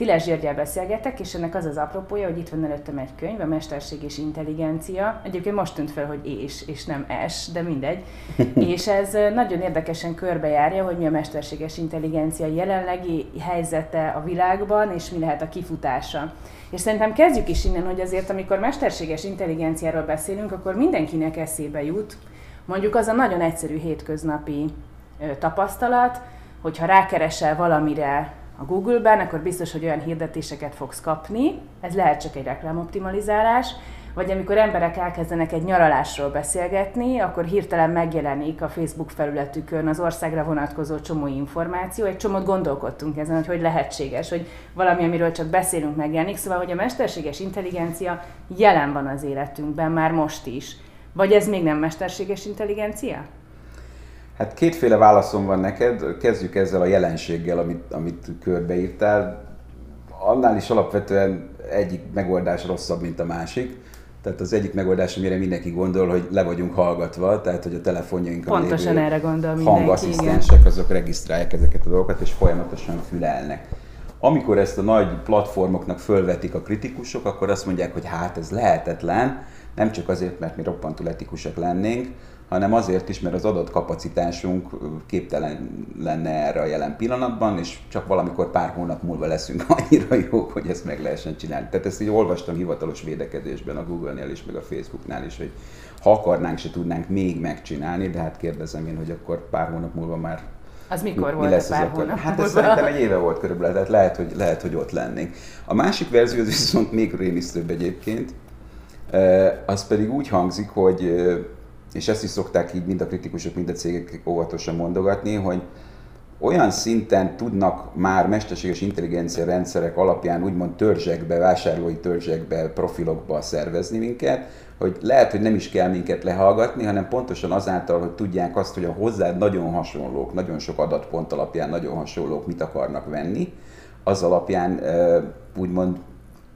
Tiles Györgyel beszélgetek, és ennek az az apropója, hogy itt van előttem egy könyv, a Mesterség és Intelligencia. Egyébként most tűnt fel, hogy és, és nem es, de mindegy. és ez nagyon érdekesen körbejárja, hogy mi a mesterséges intelligencia jelenlegi helyzete a világban, és mi lehet a kifutása. És szerintem kezdjük is innen, hogy azért, amikor mesterséges intelligenciáról beszélünk, akkor mindenkinek eszébe jut, mondjuk az a nagyon egyszerű hétköznapi tapasztalat, hogyha rákeresel valamire a Google-ben, akkor biztos, hogy olyan hirdetéseket fogsz kapni, ez lehet csak egy reklámoptimalizálás, vagy amikor emberek elkezdenek egy nyaralásról beszélgetni, akkor hirtelen megjelenik a Facebook felületükön az országra vonatkozó csomó információ. Egy csomót gondolkodtunk ezen, hogy hogy lehetséges, hogy valami, amiről csak beszélünk, megjelenik. Szóval, hogy a mesterséges intelligencia jelen van az életünkben már most is. Vagy ez még nem mesterséges intelligencia? Hát kétféle válaszom van neked. Kezdjük ezzel a jelenséggel, amit, amit körbeírtál. Annál is alapvetően egyik megoldás rosszabb, mint a másik. Tehát az egyik megoldás, amire mindenki gondol, hogy le vagyunk hallgatva, tehát hogy a telefonjainkon Pontosan erre gondol mindenki, hangasszisztensek, azok regisztrálják ezeket a dolgokat, és folyamatosan fülelnek. Amikor ezt a nagy platformoknak fölvetik a kritikusok, akkor azt mondják, hogy hát ez lehetetlen, nem csak azért, mert mi roppantul etikusak lennénk, hanem azért is, mert az adott kapacitásunk képtelen lenne erre a jelen pillanatban, és csak valamikor pár hónap múlva leszünk annyira jók, hogy ezt meg lehessen csinálni. Tehát ezt így olvastam hivatalos védekezésben a Google-nél is, meg a Facebooknál is, hogy ha akarnánk, se tudnánk még megcsinálni, de hát kérdezem én, hogy akkor pár hónap múlva már az mikor mi volt lesz pár hónap? Hát ez szerintem egy éve volt körülbelül, tehát lehet, hogy, lehet, hogy ott lennénk. A másik verzió az viszont még rémisztőbb egyébként, az pedig úgy hangzik, hogy és ezt is szokták így mind a kritikusok, mind a cégek óvatosan mondogatni, hogy olyan szinten tudnak már mesterséges intelligencia rendszerek alapján úgymond törzsekbe, vásárlói törzsekbe, profilokba szervezni minket, hogy lehet, hogy nem is kell minket lehallgatni, hanem pontosan azáltal, hogy tudják azt, hogy a hozzád nagyon hasonlók, nagyon sok adatpont alapján nagyon hasonlók mit akarnak venni, az alapján úgymond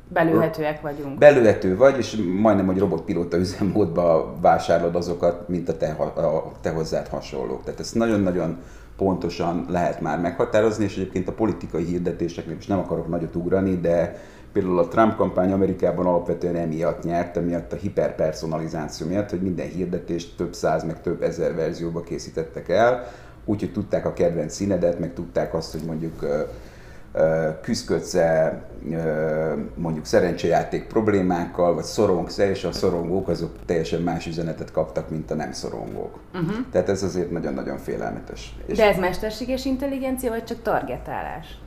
Belőhetőek vagyunk. Belőhető vagy, és majdnem, hogy robotpilóta üzemmódba vásárolod azokat, mint a te, a te hozzád hasonlók. Tehát ezt nagyon-nagyon pontosan lehet már meghatározni, és egyébként a politikai hirdetéseknél is nem akarok nagyot ugrani, de például a Trump kampány Amerikában alapvetően emiatt nyert, emiatt a hiperpersonalizáció miatt, hogy minden hirdetést több száz, meg több ezer verzióba készítettek el, úgyhogy tudták a kedvenc színedet, meg tudták azt, hogy mondjuk küzdködsz-e mondjuk szerencsejáték problémákkal, vagy szorongsz és a szorongók azok teljesen más üzenetet kaptak, mint a nem szorongók. Uh-huh. Tehát ez azért nagyon-nagyon félelmetes. De ez mesterséges intelligencia, vagy csak targetálás?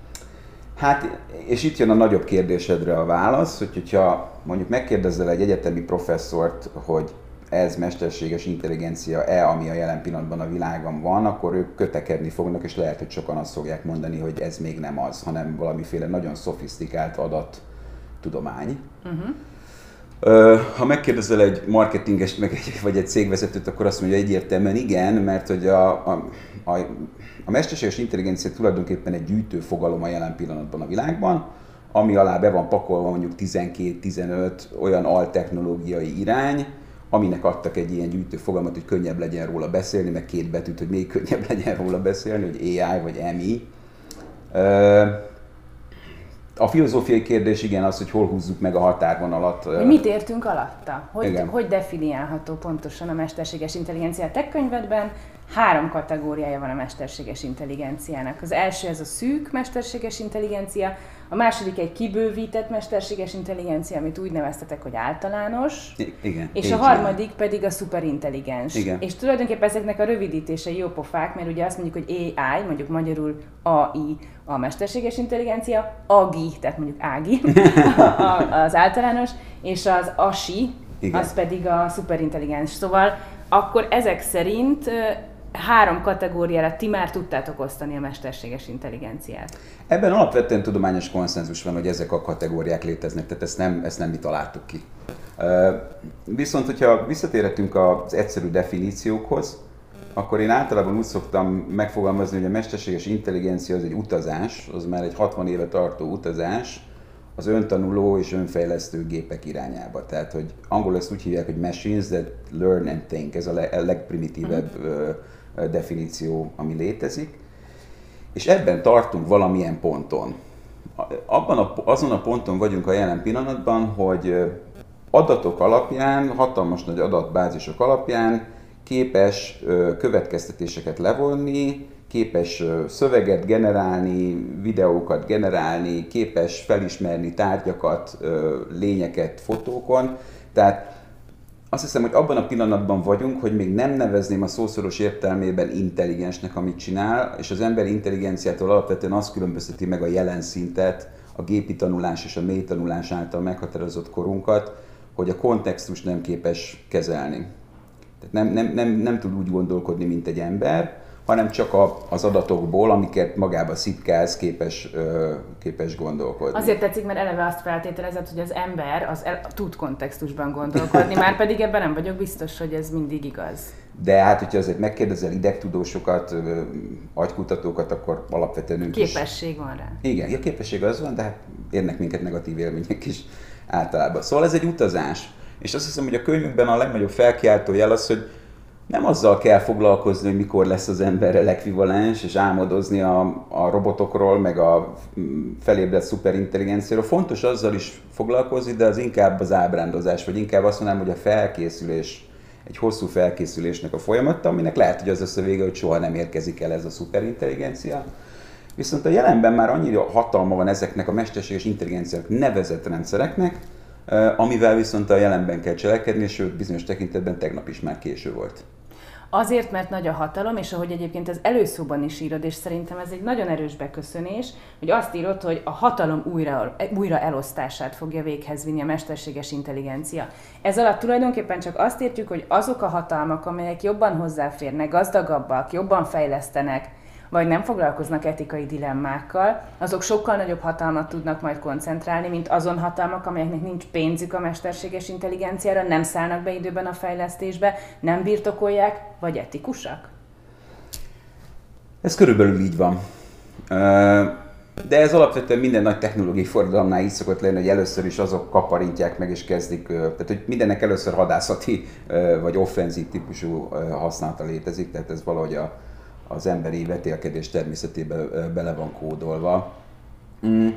Hát, és itt jön a nagyobb kérdésedre a válasz, hogy, hogyha mondjuk megkérdezel egy egyetemi professzort, hogy ez mesterséges intelligencia-e, ami a jelen pillanatban a világon van, akkor ők kötekedni fognak, és lehet, hogy sokan azt fogják mondani, hogy ez még nem az, hanem valamiféle nagyon szofisztikált adattudomány. Uh-huh. Ha megkérdezel egy marketingest meg egy, vagy egy cégvezetőt, akkor azt mondja egyértelműen igen, mert hogy a, a, a, a mesterséges intelligencia tulajdonképpen egy gyűjtő fogalom a jelen pillanatban a világban, ami alá be van pakolva mondjuk 12-15 olyan altechnológiai irány, aminek adtak egy ilyen gyűjtő fogalmat, hogy könnyebb legyen róla beszélni, meg két betűt, hogy még könnyebb legyen róla beszélni, hogy AI vagy MI. A filozófiai kérdés igen az, hogy hol húzzuk meg a határvonalat. Mit értünk alatta? Hogy, hogy definiálható pontosan a mesterséges intelligencia? Te könyvedben három kategóriája van a mesterséges intelligenciának. Az első ez a szűk mesterséges intelligencia, a második egy kibővített mesterséges intelligencia, amit úgy neveztetek, hogy általános. I- igen. És a harmadik pedig a szuperintelligens. Igen. És tulajdonképpen ezeknek a rövidítései jó pofák, mert ugye azt mondjuk, hogy AI, mondjuk magyarul AI a mesterséges intelligencia, AGI, tehát mondjuk AGI az általános, és az ASI, igen. az pedig a szuperintelligens. Szóval akkor ezek szerint három kategóriára ti már tudtátok osztani a mesterséges intelligenciát. Ebben alapvetően tudományos konszenzus van, hogy ezek a kategóriák léteznek, tehát ezt nem, ezt nem mi találtuk ki. Viszont, hogyha visszatérhetünk az egyszerű definíciókhoz, akkor én általában úgy szoktam megfogalmazni, hogy a mesterséges intelligencia az egy utazás, az már egy 60 éve tartó utazás, az öntanuló és önfejlesztő gépek irányába. Tehát, hogy angol ezt úgy hívják, hogy machines that learn and think, ez a, legprimitívebb uh-huh definíció, ami létezik. És ebben tartunk valamilyen ponton. abban a, azon a ponton vagyunk a jelen pillanatban, hogy adatok alapján, hatalmas nagy adatbázisok alapján képes következtetéseket levonni, képes szöveget generálni, videókat generálni, képes felismerni tárgyakat, lényeket fotókon. Tehát azt hiszem, hogy abban a pillanatban vagyunk, hogy még nem nevezném a szószoros értelmében intelligensnek, amit csinál, és az emberi intelligenciától alapvetően azt különbözteti meg a jelen szintet, a gépi tanulás és a mély tanulás által meghatározott korunkat, hogy a kontextus nem képes kezelni. Tehát nem, nem, nem, nem tud úgy gondolkodni, mint egy ember, hanem csak a, az adatokból, amiket magába szipkálsz, képes, képes gondolkodni. Azért tetszik, mert eleve azt feltételezett, hogy az ember az el, tud kontextusban gondolkodni, már pedig ebben nem vagyok biztos, hogy ez mindig igaz. De hát, hogyha azért megkérdezel idegtudósokat, agykutatókat, akkor alapvetően ők Képesség is... van rá. Igen, a képesség az van, de hát érnek minket negatív élmények is általában. Szóval ez egy utazás. És azt hiszem, hogy a könyvünkben a legnagyobb felkiáltó jel az, hogy nem azzal kell foglalkozni, hogy mikor lesz az emberrel ekvivalens, és álmodozni a, a robotokról, meg a mm, felébredt szuperintelligenciáról. Fontos azzal is foglalkozni, de az inkább az ábrándozás, vagy inkább azt mondanám, hogy a felkészülés, egy hosszú felkészülésnek a folyamata, aminek lehet, hogy az lesz a vége, hogy soha nem érkezik el ez a szuperintelligencia. Viszont a jelenben már annyira hatalma van ezeknek a mesterséges intelligenciák nevezett rendszereknek, amivel viszont a jelenben kell cselekedni, és bizonyos tekintetben tegnap is már késő volt. Azért, mert nagy a hatalom, és ahogy egyébként az előszóban is írod, és szerintem ez egy nagyon erős beköszönés, hogy azt írod, hogy a hatalom újra, újra elosztását fogja véghez vinni a mesterséges intelligencia. Ez alatt tulajdonképpen csak azt értjük, hogy azok a hatalmak, amelyek jobban hozzáférnek, gazdagabbak, jobban fejlesztenek, vagy nem foglalkoznak etikai dilemmákkal, azok sokkal nagyobb hatalmat tudnak majd koncentrálni, mint azon hatalmak, amelyeknek nincs pénzük a mesterséges intelligenciára, nem szállnak be időben a fejlesztésbe, nem birtokolják, vagy etikusak? Ez körülbelül így van. De ez alapvetően minden nagy technológiai forradalomnál így szokott lenni, hogy először is azok kaparintják meg és kezdik, tehát hogy mindennek először hadászati vagy offenzív típusú használata létezik, tehát ez valahogy a, az emberi vetélkedés természetébe bele van kódolva. Mm.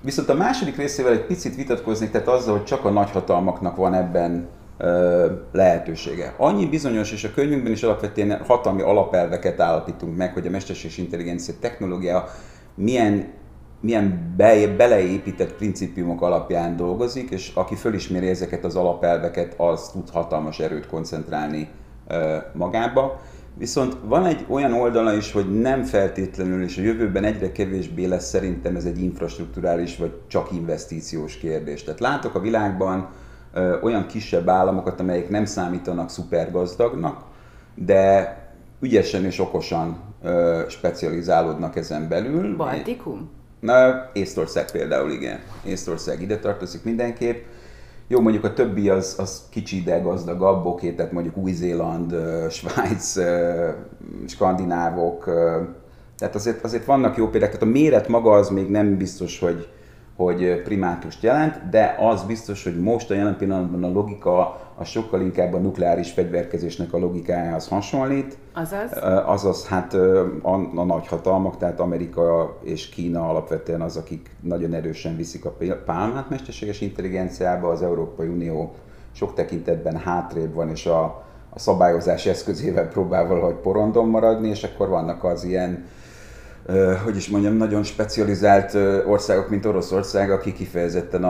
Viszont a második részével egy picit vitatkozni, tehát azzal, hogy csak a nagyhatalmaknak van ebben lehetősége. Annyi bizonyos, és a könyvünkben is alapvetően hatalmi alapelveket állapítunk meg, hogy a mesterséges intelligencia technológia milyen, milyen be, beleépített principiumok alapján dolgozik, és aki fölismeri ezeket az alapelveket, az tud hatalmas erőt koncentrálni magába. Viszont van egy olyan oldala is, hogy nem feltétlenül, és a jövőben egyre kevésbé lesz szerintem ez egy infrastruktúrális vagy csak investíciós kérdés. Tehát látok a világban ö, olyan kisebb államokat, amelyek nem számítanak szupergazdagnak, de ügyesen és okosan ö, specializálódnak ezen belül. Baltikum? Na, Észtország például, igen. Észtország ide tartozik mindenképp jó, mondjuk a többi az, az kicsi, de gazdagabb, oké, tehát mondjuk Új-Zéland, Svájc, skandinávok, tehát azért, azért vannak jó példák, tehát a méret maga az még nem biztos, hogy, hogy primátust jelent, de az biztos, hogy most a jelen pillanatban a logika a sokkal inkább a nukleáris fegyverkezésnek a logikájához hasonlít. Azaz? Azaz, hát a, a nagyhatalmak, tehát Amerika és Kína alapvetően az, akik nagyon erősen viszik a pálmát mesterséges intelligenciába, az Európai Unió sok tekintetben hátrébb van, és a, a szabályozás eszközével próbál valahogy porondon maradni, és akkor vannak az ilyen hogy is mondjam, nagyon specializált országok, mint Oroszország, aki kifejezetten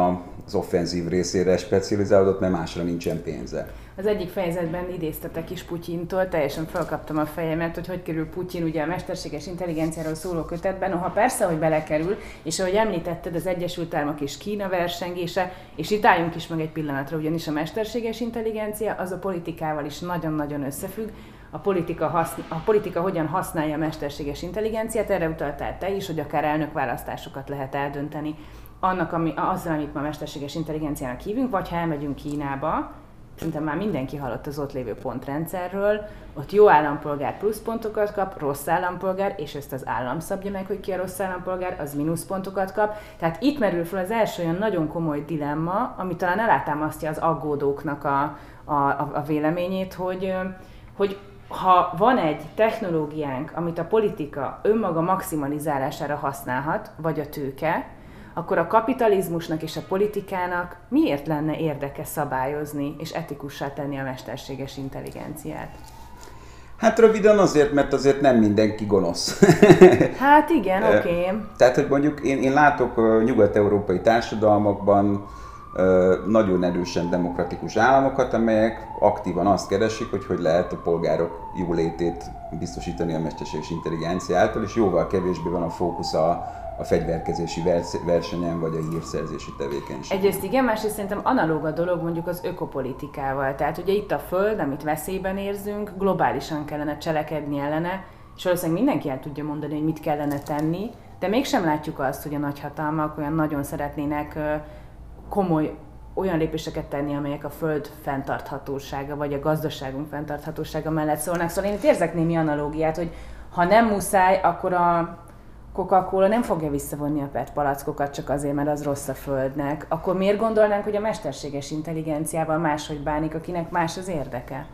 az offenzív részére specializálódott, mert másra nincsen pénze. Az egyik fejezetben idéztetek is Putyintól, teljesen felkaptam a fejemet, hogy hogy kerül Putyin ugye a mesterséges intelligenciáról szóló kötetben. Noha persze, hogy belekerül, és ahogy említetted, az Egyesült Államok és Kína versengése, és itt álljunk is meg egy pillanatra, ugyanis a mesterséges intelligencia az a politikával is nagyon-nagyon összefügg, a politika, haszn- a politika hogyan használja a mesterséges intelligenciát, erre utaltál te is, hogy akár elnökválasztásokat lehet eldönteni annak, ami, azzal, amit ma mesterséges intelligenciának hívunk, vagy ha elmegyünk Kínába, szerintem már mindenki hallott az ott lévő pontrendszerről, ott jó állampolgár pluszpontokat kap, rossz állampolgár, és ezt az állam szabja meg, hogy ki a rossz állampolgár, az mínuszpontokat kap. Tehát itt merül fel az első olyan nagyon komoly dilemma, ami talán alátámasztja az aggódóknak a, a, a véleményét, hogy, hogy ha van egy technológiánk, amit a politika önmaga maximalizálására használhat, vagy a tőke, akkor a kapitalizmusnak és a politikának miért lenne érdeke szabályozni és etikussá tenni a mesterséges intelligenciát? Hát röviden azért, mert azért nem mindenki gonosz. hát igen, oké. Okay. Tehát, hogy mondjuk én, én látok nyugat-európai társadalmakban nagyon erősen demokratikus államokat, amelyek aktívan azt keresik, hogy hogy lehet a polgárok jólétét biztosítani a mesterséges intelligencia által, és jóval kevésbé van a fókusz a, a fegyverkezési versenyen, vagy a hírszerzési tevékenység. Egyrészt igen, másrészt szerintem analóg a dolog mondjuk az ökopolitikával. Tehát ugye itt a Föld, amit veszélyben érzünk, globálisan kellene cselekedni ellene, és valószínűleg mindenki el tudja mondani, hogy mit kellene tenni, de mégsem látjuk azt, hogy a nagyhatalmak olyan nagyon szeretnének komoly olyan lépéseket tenni, amelyek a föld fenntarthatósága, vagy a gazdaságunk fenntarthatósága mellett szólnak. Szóval én itt érzek némi analógiát, hogy ha nem muszáj, akkor a Coca-Cola nem fogja visszavonni a PET palackokat csak azért, mert az rossz a földnek. Akkor miért gondolnánk, hogy a mesterséges intelligenciával máshogy bánik, akinek más az érdeke?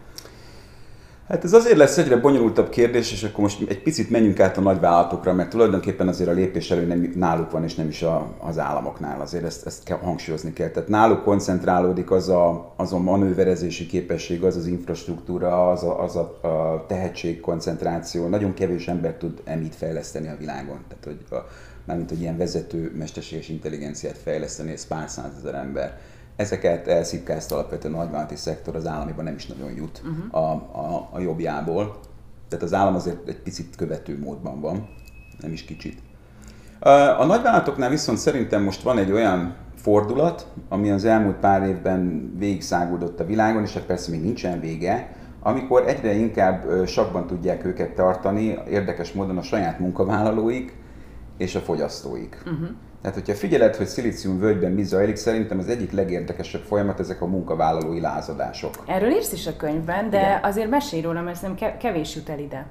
Hát ez azért lesz egyre bonyolultabb kérdés, és akkor most egy picit menjünk át a nagyvállalatokra, mert tulajdonképpen azért a lépés elő nem náluk van, és nem is a, az államoknál. Azért ezt, ezt kell, hangsúlyozni kell. Tehát náluk koncentrálódik az a, az a manőverezési képesség, az az infrastruktúra, az a, az a, a tehetségkoncentráció. Nagyon kevés ember tud emit fejleszteni a világon. Tehát, hogy a, mármint, hogy ilyen vezető mesterséges intelligenciát fejleszteni, ez pár százezer ember ezeket elszipkázta alapvetően a nagyvállalati szektor, az államiban nem is nagyon jut uh-huh. a, a, a jobbjából. Tehát az állam azért egy picit követő módban van, nem is kicsit. A nagyvállalatoknál viszont szerintem most van egy olyan fordulat, ami az elmúlt pár évben végigszágódott a világon, és hát persze még nincsen vége, amikor egyre inkább sakban tudják őket tartani, érdekes módon a saját munkavállalóik és a fogyasztóik. Uh-huh. Tehát, hogyha figyeled, hogy szilícium völgyben mi zajlik, szerintem az egyik legérdekesebb folyamat ezek a munkavállalói lázadások. Erről írsz is a könyvben, de Igen. azért mesélj róla, mert szerintem kevés jut el ide.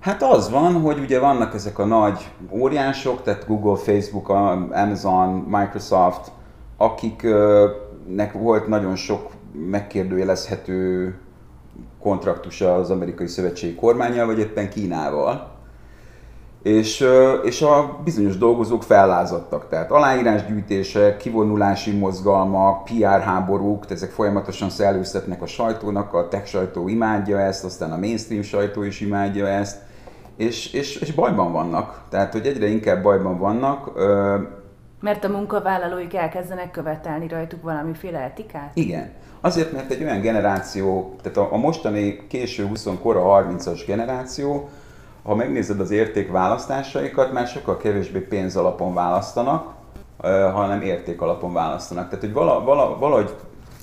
Hát az van, hogy ugye vannak ezek a nagy óriások, tehát Google, Facebook, Amazon, Microsoft, akiknek volt nagyon sok megkérdőjelezhető kontraktusa az amerikai szövetségi kormányjal, vagy éppen Kínával és, és a bizonyos dolgozók fellázadtak. Tehát aláírásgyűjtések, kivonulási mozgalmak, PR háborúk, ezek folyamatosan szellőztetnek a sajtónak, a tech sajtó imádja ezt, aztán a mainstream sajtó is imádja ezt, és, és, és bajban vannak. Tehát, hogy egyre inkább bajban vannak. Mert a munkavállalóik elkezdenek követelni rajtuk valamiféle etikát? Igen. Azért, mert egy olyan generáció, tehát a, a mostani késő 20 kora 30-as generáció, ha megnézed az értékválasztásaikat, már sokkal kevésbé pénz alapon választanak, hanem érték alapon választanak. Tehát, hogy vala, vala, valahogy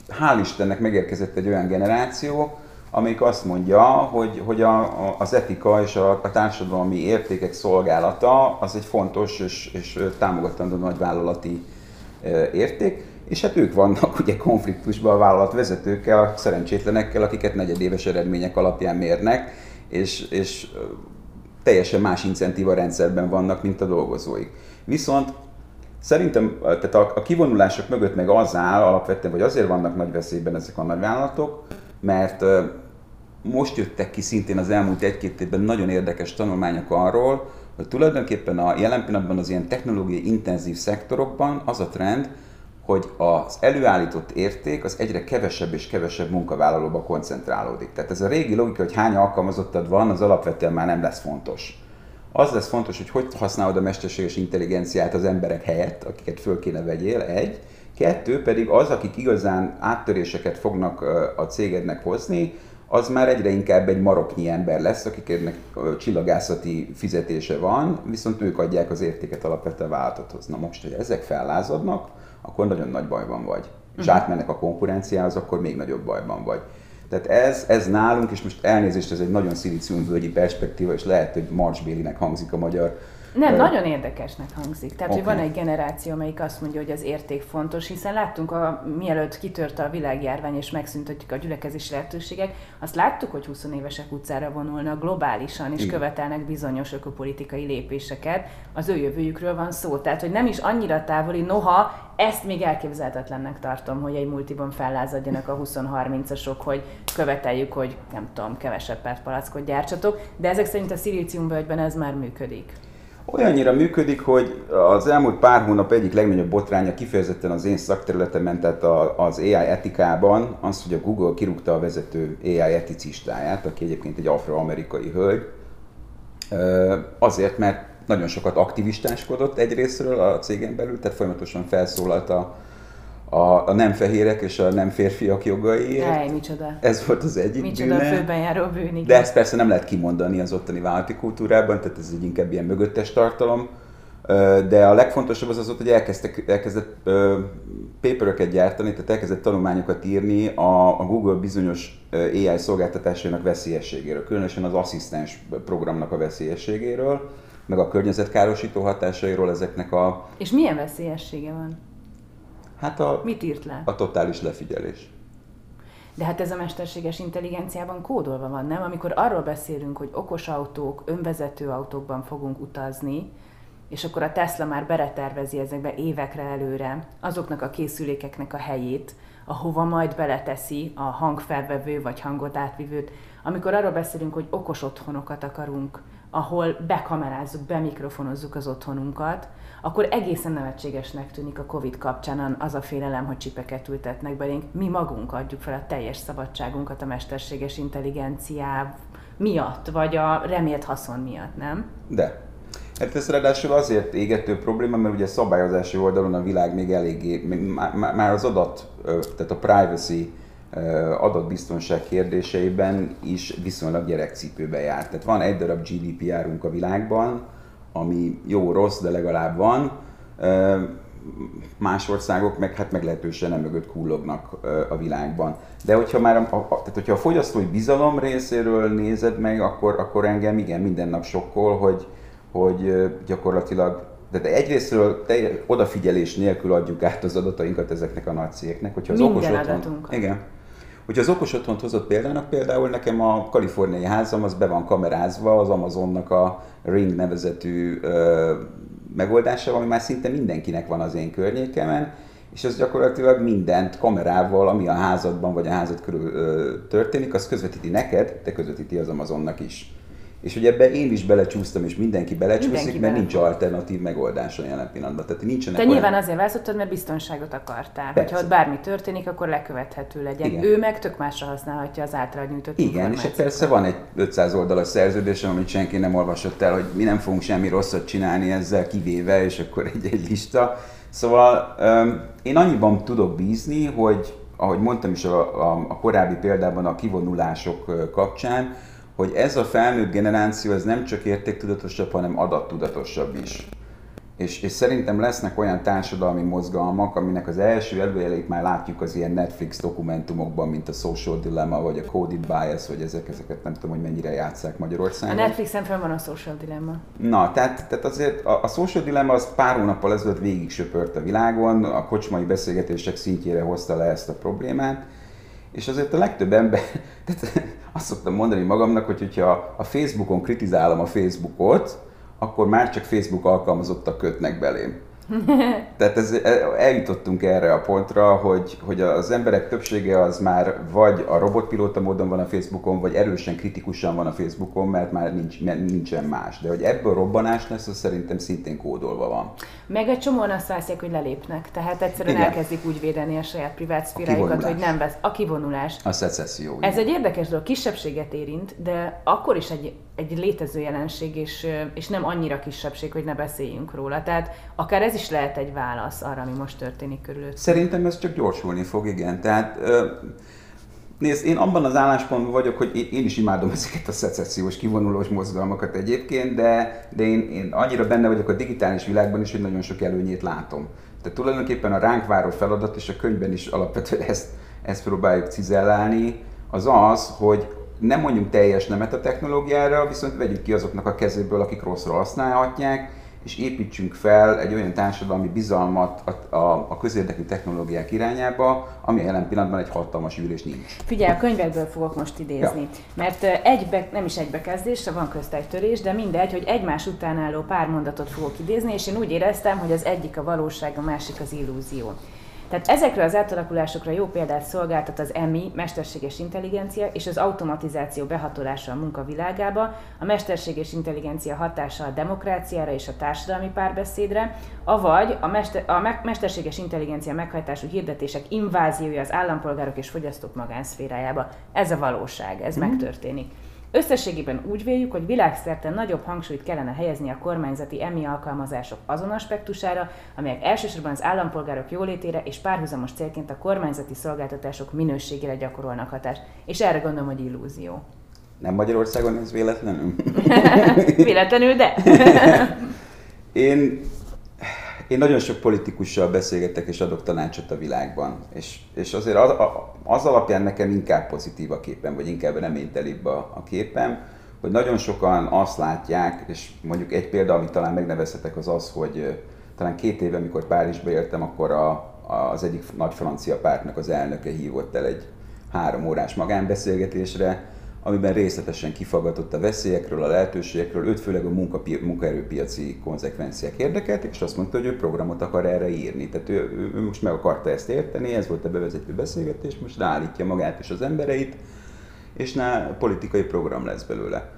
hál' Istennek megérkezett egy olyan generáció, amelyik azt mondja, hogy, hogy a, a, az etika és a, a társadalmi értékek szolgálata az egy fontos és, és támogatandó nagyvállalati érték, és hát ők vannak ugye konfliktusban a vállalat vezetőkkel, a szerencsétlenekkel, akiket negyedéves eredmények alapján mérnek, és, és teljesen más incentíva rendszerben vannak, mint a dolgozóik. Viszont szerintem tehát a, a kivonulások mögött meg az áll alapvetően, vagy azért vannak nagy veszélyben ezek a nagyvállalatok, mert most jöttek ki szintén az elmúlt egy-két évben nagyon érdekes tanulmányok arról, hogy tulajdonképpen a jelen pillanatban az ilyen technológiai intenzív szektorokban az a trend, hogy az előállított érték az egyre kevesebb és kevesebb munkavállalóba koncentrálódik. Tehát ez a régi logika, hogy hány alkalmazottad van, az alapvetően már nem lesz fontos. Az lesz fontos, hogy hogy használod a mesterséges intelligenciát az emberek helyett, akiket föl kéne vegyél, egy. Kettő pedig az, akik igazán áttöréseket fognak a cégednek hozni, az már egyre inkább egy maroknyi ember lesz, akiknek csillagászati fizetése van, viszont ők adják az értéket alapvetően a. Na most, hogy ezek fellázadnak, akkor nagyon nagy bajban vagy. És uh-huh. átmennek a konkurenciához, akkor még nagyobb bajban vagy. Tehát ez, ez nálunk, és most elnézést, ez egy nagyon szilíciumvölgyi perspektíva, és lehet, hogy Marcs Bélinek hangzik a magyar nem, uh, nagyon érdekesnek hangzik. Tehát, okay. hogy van egy generáció, amelyik azt mondja, hogy az érték fontos, hiszen láttunk, a, mielőtt kitört a világjárvány és megszüntettük a gyülekezési lehetőségek, azt láttuk, hogy 20 évesek utcára vonulnak globálisan, és Igen. követelnek bizonyos ökopolitikai lépéseket. Az ő jövőjükről van szó. Tehát, hogy nem is annyira távoli, noha ezt még elképzelhetetlennek tartom, hogy egy multiban fellázadjanak a 20-30-asok, hogy követeljük, hogy nem tudom, kevesebb palackot gyártsatok, de ezek szerint a szilíciumvölgyben ez már működik. Olyannyira működik, hogy az elmúlt pár hónap egyik legnagyobb botránya kifejezetten az én szakterületemen, tehát az AI etikában, az, hogy a Google kirúgta a vezető AI eticistáját, aki egyébként egy afroamerikai hölgy, azért, mert nagyon sokat aktivistáskodott egyrésztről a cégen belül, tehát folyamatosan felszólalt a, a, a nem fehérek és a nem férfiak jogaiért. Hely, micsoda. Ez volt az egyik Micsoda bűne. főben járó bűn, De ezt persze nem lehet kimondani az ottani vállalati kultúrában, tehát ez egy inkább ilyen mögöttes tartalom. De a legfontosabb az az volt, hogy elkezdtek, elkezdett paperöket gyártani, tehát elkezdett tanulmányokat írni a, a Google bizonyos AI szolgáltatásainak veszélyességéről, különösen az asszisztens programnak a veszélyességéről, meg a környezetkárosító hatásairól ezeknek a... És milyen veszélyessége van? Hát a, Mit írt le? A totális lefigyelés. De hát ez a mesterséges intelligenciában kódolva van, nem? Amikor arról beszélünk, hogy okos autók, önvezető autókban fogunk utazni, és akkor a Tesla már beretervezi ezekbe évekre előre azoknak a készülékeknek a helyét, ahova majd beleteszi a hangfelvevő vagy hangot átvivőt. Amikor arról beszélünk, hogy okos otthonokat akarunk, ahol bekamerázzuk, bemikrofonozzuk az otthonunkat, akkor egészen nevetségesnek tűnik a Covid kapcsán az a félelem, hogy csipeket ültetnek belénk. Mi magunk adjuk fel a teljes szabadságunkat a mesterséges intelligenciá miatt, vagy a remélt haszon miatt, nem? De. Hát ez ráadásul azért égető probléma, mert ugye szabályozási oldalon a világ még eléggé, már az adat, tehát a privacy adatbiztonság kérdéseiben is viszonylag gyerekcipőbe jár. Tehát van egy darab GDPR-unk a világban, ami jó-rossz, de legalább van. Más országok meg hát meglehetősen nem mögött kullognak a világban. De hogyha már a, a, tehát hogyha a fogyasztói bizalom részéről nézed meg, akkor, akkor engem igen minden nap sokkol, hogy, hogy gyakorlatilag de egyrésztről te, odafigyelés nélkül adjuk át az adatainkat ezeknek a nagy cégeknek. Hogyha az Minden okos adatunkat. Igen. Hogyha az okos otthont hozott példának, például nekem a kaliforniai házam az be van kamerázva az Amazonnak a Ring nevezetű ö, megoldása, ami már szinte mindenkinek van az én környékemen, és az gyakorlatilag mindent kamerával, ami a házadban vagy a házad körül ö, történik, az közvetíti neked, de közvetíti az Amazonnak is. És hogy ebbe én is belecsúsztam, és mindenki belecsúszik, mindenki mert bele. nincs alternatív megoldás a jelen pillanatban. Tehát nincsenek Te olyan... nyilván azért választottad, mert biztonságot akartál. Persze. Hogyha ott bármi történik, akkor lekövethető legyen. Igen. Ő meg tök másra használhatja az által nyújtott Igen, és persze van egy 500 oldalas szerződés, amit senki nem olvasott el, hogy mi nem fogunk semmi rosszat csinálni ezzel kivéve, és akkor egy, egy lista. Szóval um, én annyiban tudok bízni, hogy ahogy mondtam is a, a, a korábbi példában a kivonulások kapcsán, hogy ez a felnőtt generáció ez nem csak értéktudatosabb, hanem adattudatosabb is. És, és szerintem lesznek olyan társadalmi mozgalmak, aminek az első előjeleit már látjuk az ilyen Netflix dokumentumokban, mint a Social Dilemma, vagy a Coded Bias, vagy ezek, ezeket nem tudom, hogy mennyire játszák Magyarországon. A Netflixen fel van a Social Dilemma. Na, tehát, tehát azért a, a Social Dilemma az pár hónappal ezelőtt végig söpört a világon, a kocsmai beszélgetések szintjére hozta le ezt a problémát, és azért a legtöbb ember, tehát azt szoktam mondani magamnak, hogy hogyha a Facebookon kritizálom a Facebookot, akkor már csak Facebook alkalmazottak kötnek belém. Tehát ez, eljutottunk erre a pontra, hogy, hogy az emberek többsége az már vagy a robotpilóta módon van a Facebookon, vagy erősen kritikusan van a Facebookon, mert már nincs, nincsen más. De hogy ebből robbanás lesz, az szerintem szintén kódolva van. Meg egy csomóan azt vászik, hogy lelépnek. Tehát egyszerűen Igen. elkezdik úgy védeni a saját privát szféráikat, hogy nem vesz. A kivonulás. A szecesszió. Ez egy érdekes dolog, kisebbséget érint, de akkor is egy, egy létező jelenség, és, és nem annyira kisebbség, hogy ne beszéljünk róla. Tehát akár ez is lehet egy válasz arra, ami most történik körülött. Szerintem ez csak gyorsulni fog, igen. Tehát Nézd, én abban az álláspontban vagyok, hogy én is imádom ezeket a szecessziós, kivonulós mozgalmakat egyébként, de, de én, én annyira benne vagyok a digitális világban is, hogy nagyon sok előnyét látom. Tehát tulajdonképpen a ránk váró feladat, és a könyvben is alapvetően ezt, ezt próbáljuk cizellálni, az az, hogy nem mondjuk teljes nemet a technológiára, viszont vegyük ki azoknak a kezéből, akik rosszra használhatják, és építsünk fel egy olyan társadalmi bizalmat a, a, a közérdekű technológiák irányába, ami jelen pillanatban egy hatalmas ülés nincs. Figyelj, a könyvekből fogok most idézni, ja. mert egybe, nem is egybekezdésre van közt egy törés, de mindegy, hogy egymás után álló pár mondatot fogok idézni, és én úgy éreztem, hogy az egyik a valóság, a másik az illúzió. Tehát ezekről az átalakulásokra jó példát szolgáltat az EMI, mesterséges intelligencia és az automatizáció behatolása a munkavilágába, a mesterséges intelligencia hatása a demokráciára és a társadalmi párbeszédre, avagy a, mester, a me- mesterséges intelligencia meghajtású hirdetések inváziója az állampolgárok és fogyasztók magánszférájába. Ez a valóság, ez mm. megtörténik. Összességében úgy véljük, hogy világszerte nagyobb hangsúlyt kellene helyezni a kormányzati EMI alkalmazások azon aspektusára, amelyek elsősorban az állampolgárok jólétére és párhuzamos célként a kormányzati szolgáltatások minőségére gyakorolnak hatást. És erre gondolom, hogy illúzió. Nem Magyarországon ez véletlenül? véletlenül, de. Én én nagyon sok politikussal beszélgetek és adok tanácsot a világban, és, és azért az, az alapján nekem inkább pozitív a képem, vagy inkább reménytelibb a, a képem, hogy nagyon sokan azt látják, és mondjuk egy példa, amit talán megnevezhetek, az az, hogy talán két éve, amikor Párizsba éltem, akkor a, az egyik nagy francia pártnak az elnöke hívott el egy három órás magánbeszélgetésre, amiben részletesen kifaggatott a veszélyekről, a lehetőségekről, őt főleg a munkapi- munkaerőpiaci konzekvenciák érdekeltek, és azt mondta, hogy ő programot akar erre írni. Tehát ő, ő most meg akarta ezt érteni, ez volt a bevezető beszélgetés, most ráállítja magát és az embereit, és ná, politikai program lesz belőle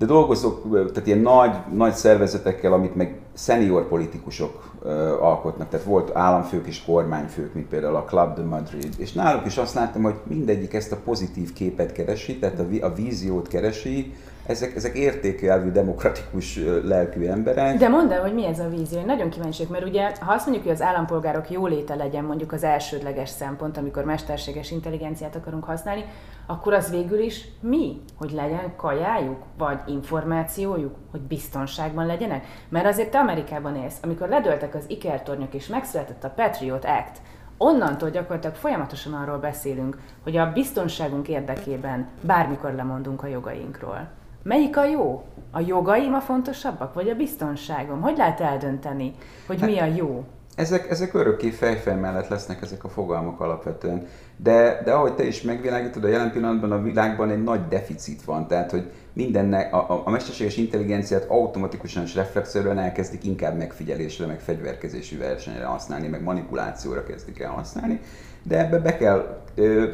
de dolgozok, tehát ilyen nagy, nagy szervezetekkel, amit meg senior politikusok uh, alkotnak, tehát volt államfők és kormányfők, mint például a Club de Madrid, és náluk is azt láttam, hogy mindegyik ezt a pozitív képet keresi, tehát a, a víziót keresi, ezek, ezek értékelvű, demokratikus lelkű emberek. De mondd el, hogy mi ez a vízió. Én nagyon kíváncsi mert ugye, ha azt mondjuk, hogy az állampolgárok jóléte legyen mondjuk az elsődleges szempont, amikor mesterséges intelligenciát akarunk használni, akkor az végül is mi? Hogy legyen kajájuk, vagy információjuk, hogy biztonságban legyenek? Mert azért te Amerikában élsz, amikor ledöltek az ikertornyok és megszületett a Patriot Act, onnantól gyakorlatilag folyamatosan arról beszélünk, hogy a biztonságunk érdekében bármikor lemondunk a jogainkról. Melyik a jó? A jogaim a fontosabbak, vagy a biztonságom? Hogy lehet eldönteni, hogy mi a jó? Ezek, ezek örökké fejfej mellett lesznek ezek a fogalmak alapvetően. De, de ahogy te is megvilágítod, a jelen pillanatban a világban egy nagy deficit van, tehát hogy mindennek, a, a, mesterséges intelligenciát automatikusan és reflexzerűen elkezdik inkább megfigyelésre, meg fegyverkezési versenyre használni, meg manipulációra kezdik el használni, de ebbe be kell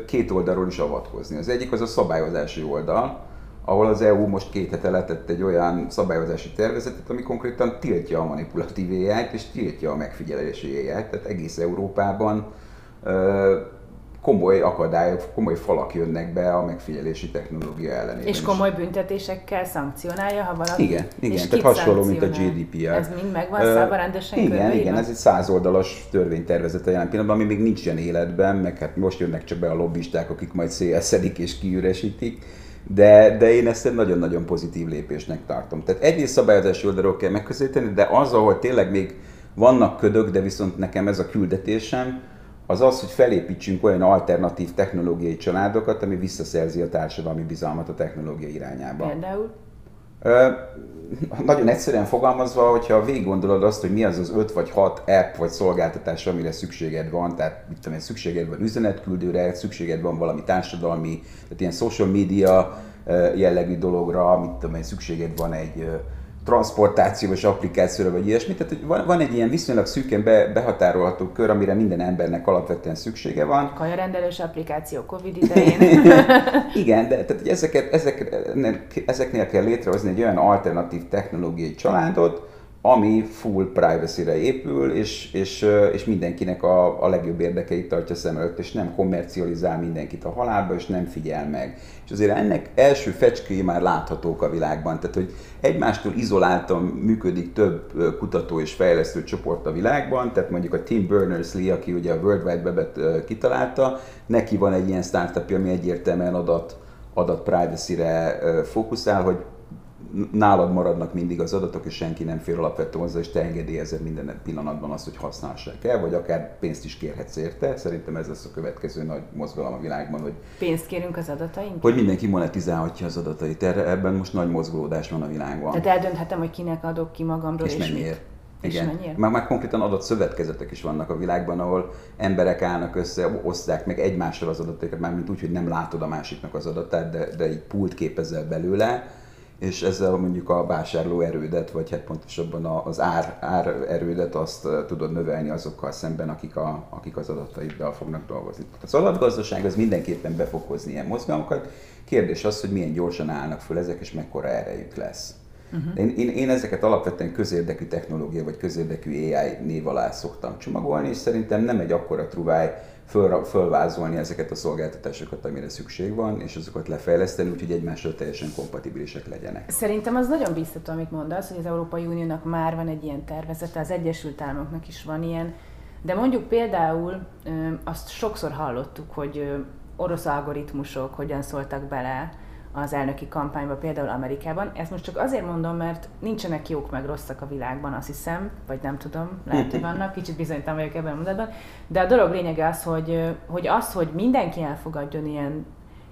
két oldalról is avatkozni. Az egyik az a szabályozási oldal, ahol az EU most két hete letett egy olyan szabályozási tervezetet, ami konkrétan tiltja a manipulatív ai és tiltja a megfigyelési ai tehát egész Európában komoly akadályok, komoly falak jönnek be a megfigyelési technológia ellenében. És komoly büntetésekkel szankcionálja, ha valaki... Igen, igen és tehát hasonló, mint a GDPR. Ez mind megvan uh, szállva rendesen Igen, körülbelül? igen, ez egy százoldalas törvénytervezet a jelen pillanatban, ami még nincs ilyen életben, meg hát most jönnek csak be a lobbisták, akik majd szélszedik és kiüresítik de, de én ezt egy nagyon-nagyon pozitív lépésnek tartom. Tehát egyrészt szabályozási oldalról kell megközelíteni, de az, ahol tényleg még vannak ködök, de viszont nekem ez a küldetésem, az az, hogy felépítsünk olyan alternatív technológiai családokat, ami visszaszerzi a társadalmi bizalmat a technológia irányába. Például? Nagyon egyszerűen fogalmazva, hogyha végig gondolod azt, hogy mi az az 5 vagy 6 app vagy szolgáltatás, amire szükséged van, tehát mit tudom én, szükséged van üzenetküldőre, szükséged van valami társadalmi, tehát ilyen social media jellegű dologra, mit tudom én, szükséged van egy transportációs applikációra, vagy ilyesmi. Tehát hogy van, van egy ilyen viszonylag szűken be, behatárolható kör, amire minden embernek alapvetően szüksége van. Kajarendelős applikáció Covid idején. Igen, de tehát, hogy ezeket, ezek, ezeknél kell létrehozni egy olyan alternatív technológiai családot, ami full privacy-re épül, és, és, és mindenkinek a, a legjobb érdekeit tartja szem előtt, és nem kommercializál mindenkit a halálba, és nem figyel meg. És azért ennek első fecskéi már láthatók a világban, tehát hogy egymástól izoláltan működik több kutató és fejlesztő csoport a világban, tehát mondjuk a Tim Berners-Lee, aki ugye a World Wide Web-et kitalálta, neki van egy ilyen startupja, ami egyértelműen adat, adat privacy-re fókuszál, hogy nálad maradnak mindig az adatok, és senki nem fér alapvető hozzá, és te engedélyezed minden pillanatban azt, hogy használhassák el, vagy akár pénzt is kérhetsz érte. Szerintem ez lesz a következő nagy mozgalom a világban, hogy pénzt kérünk az adataink? Hogy mindenki monetizálhatja az adatait. Erre, ebben most nagy mozgolódás van a világban. Tehát eldönthetem, hogy kinek adok ki magamról, és, és mennyiért. És Igen. Már, már konkrétan adott szövetkezetek is vannak a világban, ahol emberek állnak össze, osztják meg egymással az adatokat, már mint úgy, hogy nem látod a másiknak az adatát, de, de egy pult képezel belőle, és ezzel mondjuk a vásárló erődet, vagy hát pontosabban az ár, ár erődet azt tudod növelni azokkal szemben, akik, a, akik az adataiddal fognak dolgozni. Az adatgazdaság az mindenképpen be fog hozni ilyen mozgalmakat. Kérdés az, hogy milyen gyorsan állnak föl ezek, és mekkora erejük lesz. Uh-huh. Én, én, én ezeket alapvetően közérdekű technológia vagy közérdekű AI név alá szoktam csomagolni, és szerintem nem egy akkora truváj föl, fölvázolni ezeket a szolgáltatásokat, amire szükség van, és azokat lefejleszteni, úgyhogy egymással teljesen kompatibilisek legyenek. Szerintem az nagyon biztató, amit mondasz, hogy az Európai Uniónak már van egy ilyen tervezete, az Egyesült Államoknak is van ilyen, de mondjuk például azt sokszor hallottuk, hogy orosz algoritmusok hogyan szóltak bele az elnöki kampányba, például Amerikában. Ezt most csak azért mondom, mert nincsenek jók meg rosszak a világban, azt hiszem, vagy nem tudom, lehet, hogy vannak, kicsit bizonytalan vagyok ebben a mondatban, de a dolog lényege az, hogy, hogy az, hogy mindenki elfogadjon ilyen,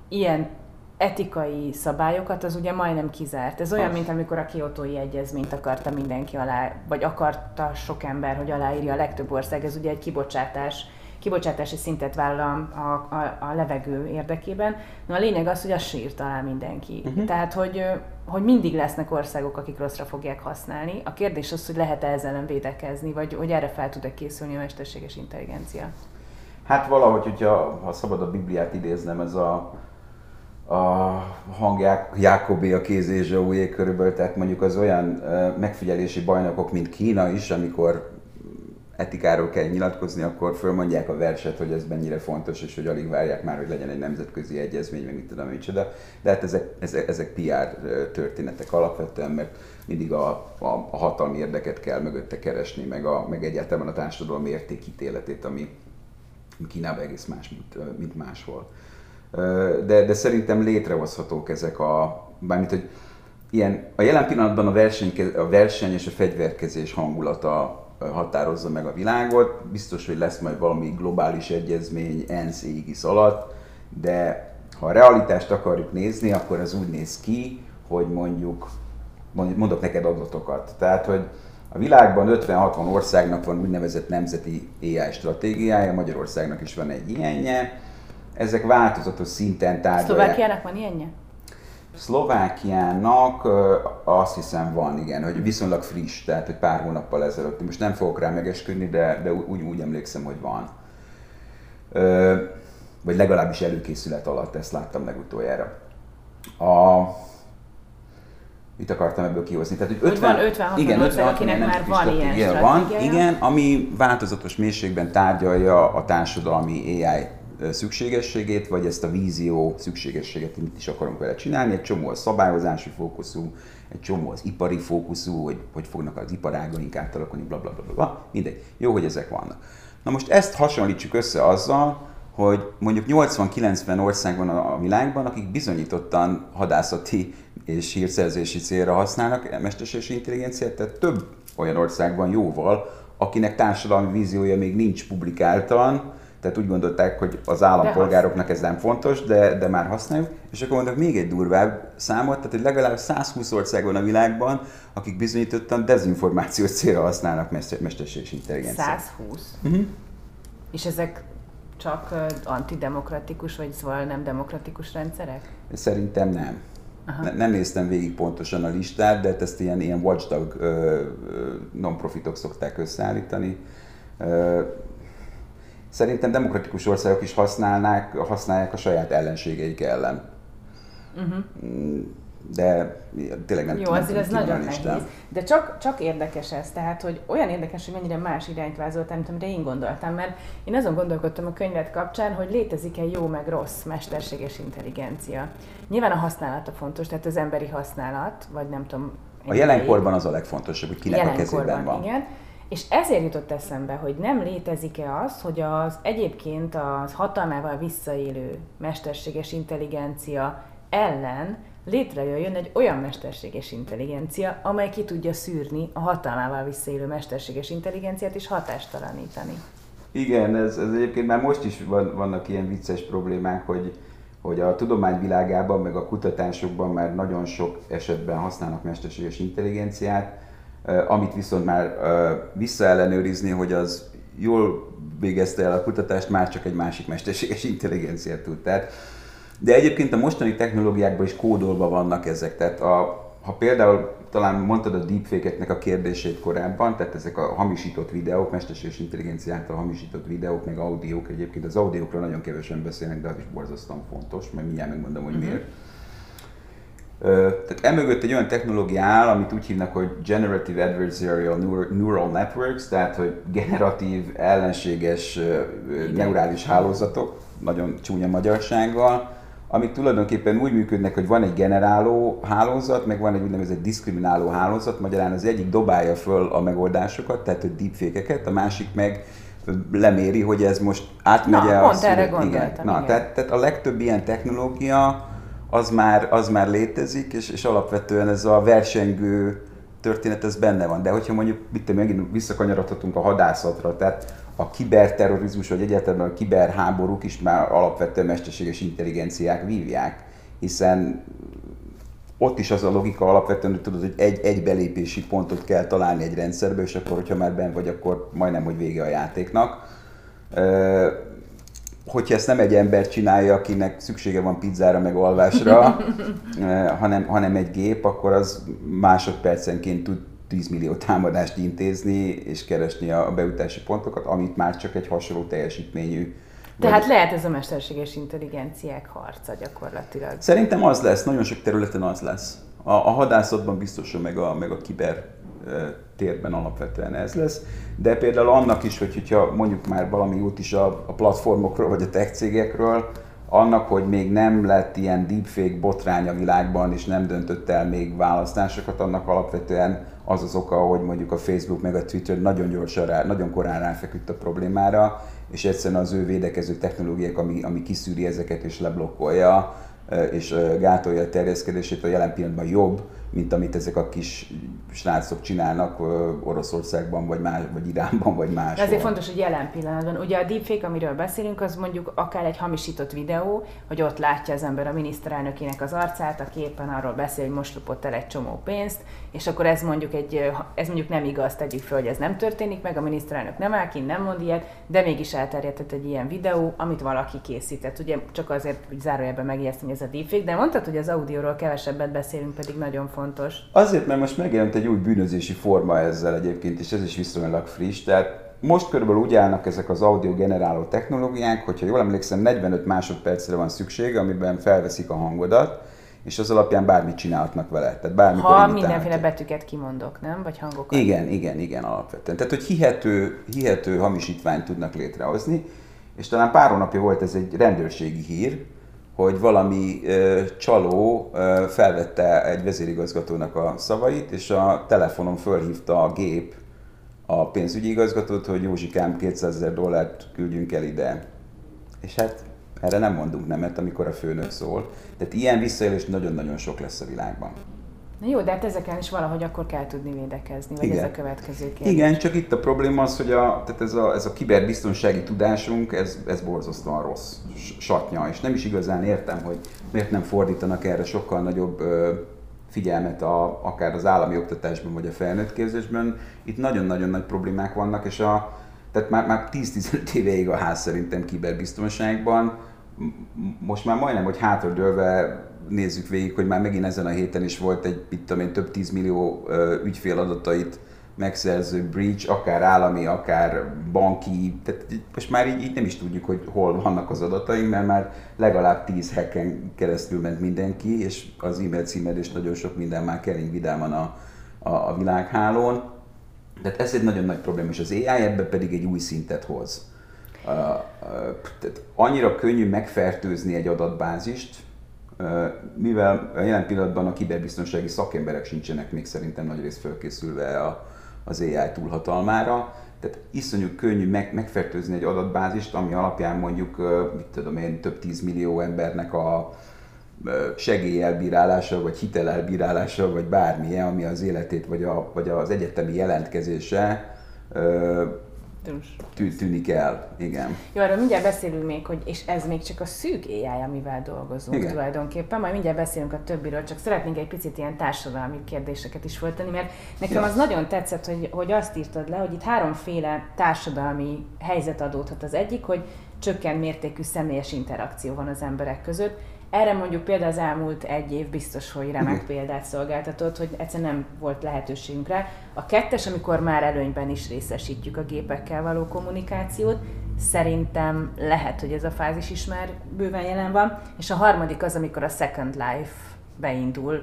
ilyen etikai szabályokat, az ugye majdnem kizárt. Ez olyan, mint amikor a kiotói egyezményt akarta mindenki alá, vagy akarta sok ember, hogy aláírja a legtöbb ország, ez ugye egy kibocsátás kibocsátási szintet vállal a, a, a levegő érdekében. Na a lényeg az, hogy azt sírt alá mindenki. Uh-huh. Tehát, hogy, hogy mindig lesznek országok, akik rosszra fogják használni. A kérdés az, hogy lehet-e ezzel ellen védekezni, vagy hogy erre fel tud-e készülni a mesterséges intelligencia. Hát valahogy, hogyha ha szabad a Bibliát idéznem, ez a, a hangják Jákobé a kéz és körülbelül, tehát mondjuk az olyan megfigyelési bajnokok, mint Kína is, amikor etikáról kell nyilatkozni, akkor fölmondják a verset, hogy ez mennyire fontos, és hogy alig várják már, hogy legyen egy nemzetközi egyezmény, meg mit tudom, micsoda. De hát ezek, ezek, ezek PR történetek alapvetően, mert mindig a, a, a hatalmi érdeket kell mögötte keresni, meg, a, meg egyáltalán a társadalom értékítéletét, ami Kínában egész más, mint, mint máshol. De, de szerintem létrehozhatók ezek a, bármint, hogy ilyen, a jelen pillanatban a verseny, a verseny és a fegyverkezés hangulata határozza meg a világot. Biztos, hogy lesz majd valami globális egyezmény ENSZ égisz alatt, de ha a realitást akarjuk nézni, akkor ez úgy néz ki, hogy mondjuk, mondok neked adatokat. Tehát, hogy a világban 50-60 országnak van úgynevezett nemzeti AI stratégiája, Magyarországnak is van egy ilyenje. Ezek változatos szinten tárgyalják. Szlovákiának van ilyenje? Szlovákiának azt hiszem van, igen, hogy viszonylag friss, tehát hogy pár hónappal ezelőtt. Most nem fogok rá megesküdni, de, de úgy, úgy emlékszem, hogy van. Ö, vagy legalábbis előkészület alatt, ezt láttam legutoljára. A, mit akartam ebből kihozni? Tehát, hogy 50, hogy van 50 igen, 50 akinek már van ilyen van, Igen, ami változatos mélységben tárgyalja a társadalmi AI szükségességét, vagy ezt a vízió szükségességet, mit is akarunk vele csinálni. Egy csomó a szabályozási fókuszú, egy csomó az ipari fókuszú, hogy hogy fognak az iparágaink átalakulni, bla, bla, bla, bla. Mindegy. Jó, hogy ezek vannak. Na most ezt hasonlítsuk össze azzal, hogy mondjuk 80-90 ország van a világban, akik bizonyítottan hadászati és hírszerzési célra használnak mesterséges intelligenciát, tehát több olyan ország van jóval, akinek társadalmi víziója még nincs publikáltan, tehát úgy gondolták, hogy az állampolgároknak ez nem fontos, de, de már használjuk. És akkor mondok még egy durvább számot, tehát hogy legalább 120 ország van a világban, akik bizonyítottan dezinformációs célra használnak mesterséges intelligenciát. 120? Uh-huh. És ezek csak antidemokratikus, vagy szóval nem demokratikus rendszerek? Szerintem nem. Aha. Nem néztem végig pontosan a listát, de ezt ilyen, ilyen watchdog non-profitok szokták összeállítani. Szerintem demokratikus országok is használnák, használják a saját ellenségeik ellen. Uh-huh. De tényleg nem Jó, azért ez nagyon nehéz. De csak, csak érdekes ez, tehát, hogy olyan érdekes, hogy mennyire más irányt vázoltál, mint amire én gondoltam, mert én azon gondolkodtam a könyvet kapcsán, hogy létezik-e jó meg rossz mesterséges intelligencia. Nyilván a használata fontos, tehát az emberi használat, vagy nem tudom. A jelenkorban az a legfontosabb, hogy kinek a kezében van. Igen. És ezért jutott eszembe, hogy nem létezik-e az, hogy az egyébként az hatalmával visszaélő mesterséges intelligencia ellen létrejöjjön egy olyan mesterséges intelligencia, amely ki tudja szűrni a hatalmával visszaélő mesterséges intelligenciát és hatástalanítani. Igen, ez, ez egyébként már most is van, vannak ilyen vicces problémák, hogy, hogy a tudomány világában, meg a kutatásokban már nagyon sok esetben használnak mesterséges intelligenciát, amit viszont már visszaellenőrizni, hogy az jól végezte el a kutatást, már csak egy másik mesterséges intelligenciát tud. Tehát, de egyébként a mostani technológiákban is kódolva vannak ezek, tehát a, ha például talán mondtad a deepfake-eknek a kérdését korábban, tehát ezek a hamisított videók, mesterséges intelligencia által hamisított videók, meg audiók egyébként, az audiókról nagyon kevesen beszélnek, de az is borzasztóan fontos, mert mindjárt megmondom, hogy uh-huh. Tehát emögött egy olyan technológia áll, amit úgy hívnak, hogy Generative Adversarial Neural Networks, tehát hogy generatív, ellenséges neurális hálózatok, nagyon csúnya magyarsággal, amik tulajdonképpen úgy működnek, hogy van egy generáló hálózat, meg van egy úgynevezett diszkrimináló hálózat, magyarán az egyik dobálja föl a megoldásokat, tehát a deepfake-eket, a másik meg leméri, hogy ez most átmegye Na, a pont erre szület- igen. gondoltam, Na, igen. Tehát, tehát a legtöbb ilyen technológia az már, az már létezik, és, és alapvetően ez a versengő történet ez benne van. De hogyha mondjuk, mit tudom, megint visszakanyarodhatunk a hadászatra, tehát a kiberterrorizmus, vagy egyáltalán a kiberháborúk is már alapvetően mesterséges intelligenciák vívják, hiszen ott is az a logika alapvetően, hogy tudod, hogy egy, egy belépési pontot kell találni egy rendszerbe, és akkor, hogyha már ben vagy, akkor majdnem, hogy vége a játéknak. Hogyha ezt nem egy ember csinálja, akinek szüksége van pizzára meg alvásra, eh, hanem, hanem egy gép, akkor az másodpercenként tud 10 millió támadást intézni és keresni a bejutási pontokat, amit már csak egy hasonló teljesítményű. Tehát vagy- lehet ez a mesterséges intelligenciák harca gyakorlatilag. Szerintem az lesz, nagyon sok területen az lesz. A, a hadászatban biztosan, meg a, meg a kiber térben alapvetően ez lesz. De például annak is, hogy hogyha mondjuk már valami út is a, a platformokról, vagy a tech cégekről, annak, hogy még nem lett ilyen deepfake botrány a világban, és nem döntött el még választásokat, annak alapvetően az az oka, hogy mondjuk a Facebook meg a Twitter nagyon gyorsan, rá, nagyon korán ráfeküdt a problémára, és egyszerűen az ő védekező technológiák, ami, ami kiszűri ezeket és leblokkolja, és gátolja a terjeszkedését, a jelen pillanatban jobb, mint amit ezek a kis srácok csinálnak Oroszországban, vagy, más, vagy Iránban, vagy De máshol. azért fontos, hogy jelen pillanatban, ugye a deepfake, amiről beszélünk, az mondjuk akár egy hamisított videó, hogy ott látja az ember a miniszterelnökének az arcát, aki éppen arról beszél, hogy most lopott el egy csomó pénzt, és akkor ez mondjuk, egy, ez mondjuk nem igaz, tegyük föl, hogy ez nem történik meg, a miniszterelnök nem áll ki, nem mond ilyet, de mégis elterjedett egy ilyen videó, amit valaki készített. Ugye csak azért, hogy zárójelben megijeszteni, hogy ez a deepfake, de mondtad, hogy az audióról kevesebbet beszélünk, pedig nagyon fontos. Azért, mert most megjelent egy új bűnözési forma ezzel egyébként, és ez is viszonylag friss. Tehát most körülbelül úgy állnak ezek az audio generáló technológiák, hogyha jól emlékszem, 45 másodpercre van szükség, amiben felveszik a hangodat, és az alapján bármit csinálhatnak vele. Tehát bármikor Ha mindenféle betűket kimondok, nem? Vagy hangokat. Igen, igen, igen, alapvetően. Tehát, hogy hihető, hihető hamisítványt tudnak létrehozni, és talán pár hónapja volt ez egy rendőrségi hír, hogy valami ö, csaló ö, felvette egy vezérigazgatónak a szavait, és a telefonon fölhívta a gép a pénzügyi igazgatót, hogy Józsikám 200 ezer dollárt küldjünk el ide. És hát erre nem mondunk nemet, amikor a főnök szól. Tehát ilyen visszaélés nagyon-nagyon sok lesz a világban. Na jó, de hát ezeken is valahogy akkor kell tudni védekezni, vagy Igen. ez a következő kérdés. Igen, csak itt a probléma az, hogy a, tehát ez, a, ez a kiberbiztonsági tudásunk, ez, ez borzasztóan rossz, satnya, és nem is igazán értem, hogy miért nem fordítanak erre sokkal nagyobb ö, figyelmet a, akár az állami oktatásban, vagy a felnőtt képzésben. Itt nagyon-nagyon nagy problémák vannak, és a, tehát már, már 10-15 éveig a ház szerintem kiberbiztonságban. Most már majdnem, hogy hátradőlve nézzük végig, hogy már megint ezen a héten is volt egy, mit tudom én, több 10 millió ügyfél adatait megszerző breach, akár állami, akár banki, tehát most már így, így nem is tudjuk, hogy hol vannak az adataink, mert már legalább 10 hacken keresztül ment mindenki, és az e-mail címed és nagyon sok minden már kering vidáman a, a, a világhálón. Tehát ez egy nagyon nagy probléma, és az AI ebben pedig egy új szintet hoz. Tehát annyira könnyű megfertőzni egy adatbázist, mivel jelen pillanatban a kiberbiztonsági szakemberek sincsenek még szerintem nagyrészt felkészülve a, az AI túlhatalmára, tehát iszonyú könnyű meg, megfertőzni egy adatbázist, ami alapján mondjuk, mit tudom én, több tízmillió embernek a segélyelbírálása, vagy hitelelbírálása, vagy bármilyen, ami az életét, vagy, a, vagy az egyetemi jelentkezése. Tű, tűnik el. Igen. Jó, arról mindjárt beszélünk még, hogy és ez még csak a szűk AI, amivel dolgozunk Igen. Tulajdonképpen, majd mindjárt beszélünk a többiről, csak szeretnénk egy picit ilyen társadalmi kérdéseket is föltenni, mert nekem Ja. az nagyon tetszett, hogy, hogy azt írtad le, hogy itt háromféle társadalmi helyzet adódhat. Az egyik, hogy csökkent mértékű személyes interakció van az emberek között, erre mondjuk például az elmúlt egy év biztos, hogy remek Igen. példát szolgáltatott, hogy egyszerűen nem volt lehetőségünk rá. A kettes, amikor már előnyben is részesítjük a gépekkel való kommunikációt, szerintem lehet, hogy ez a fázis is már bőven jelen van. És a harmadik az, amikor a Second Life beindul,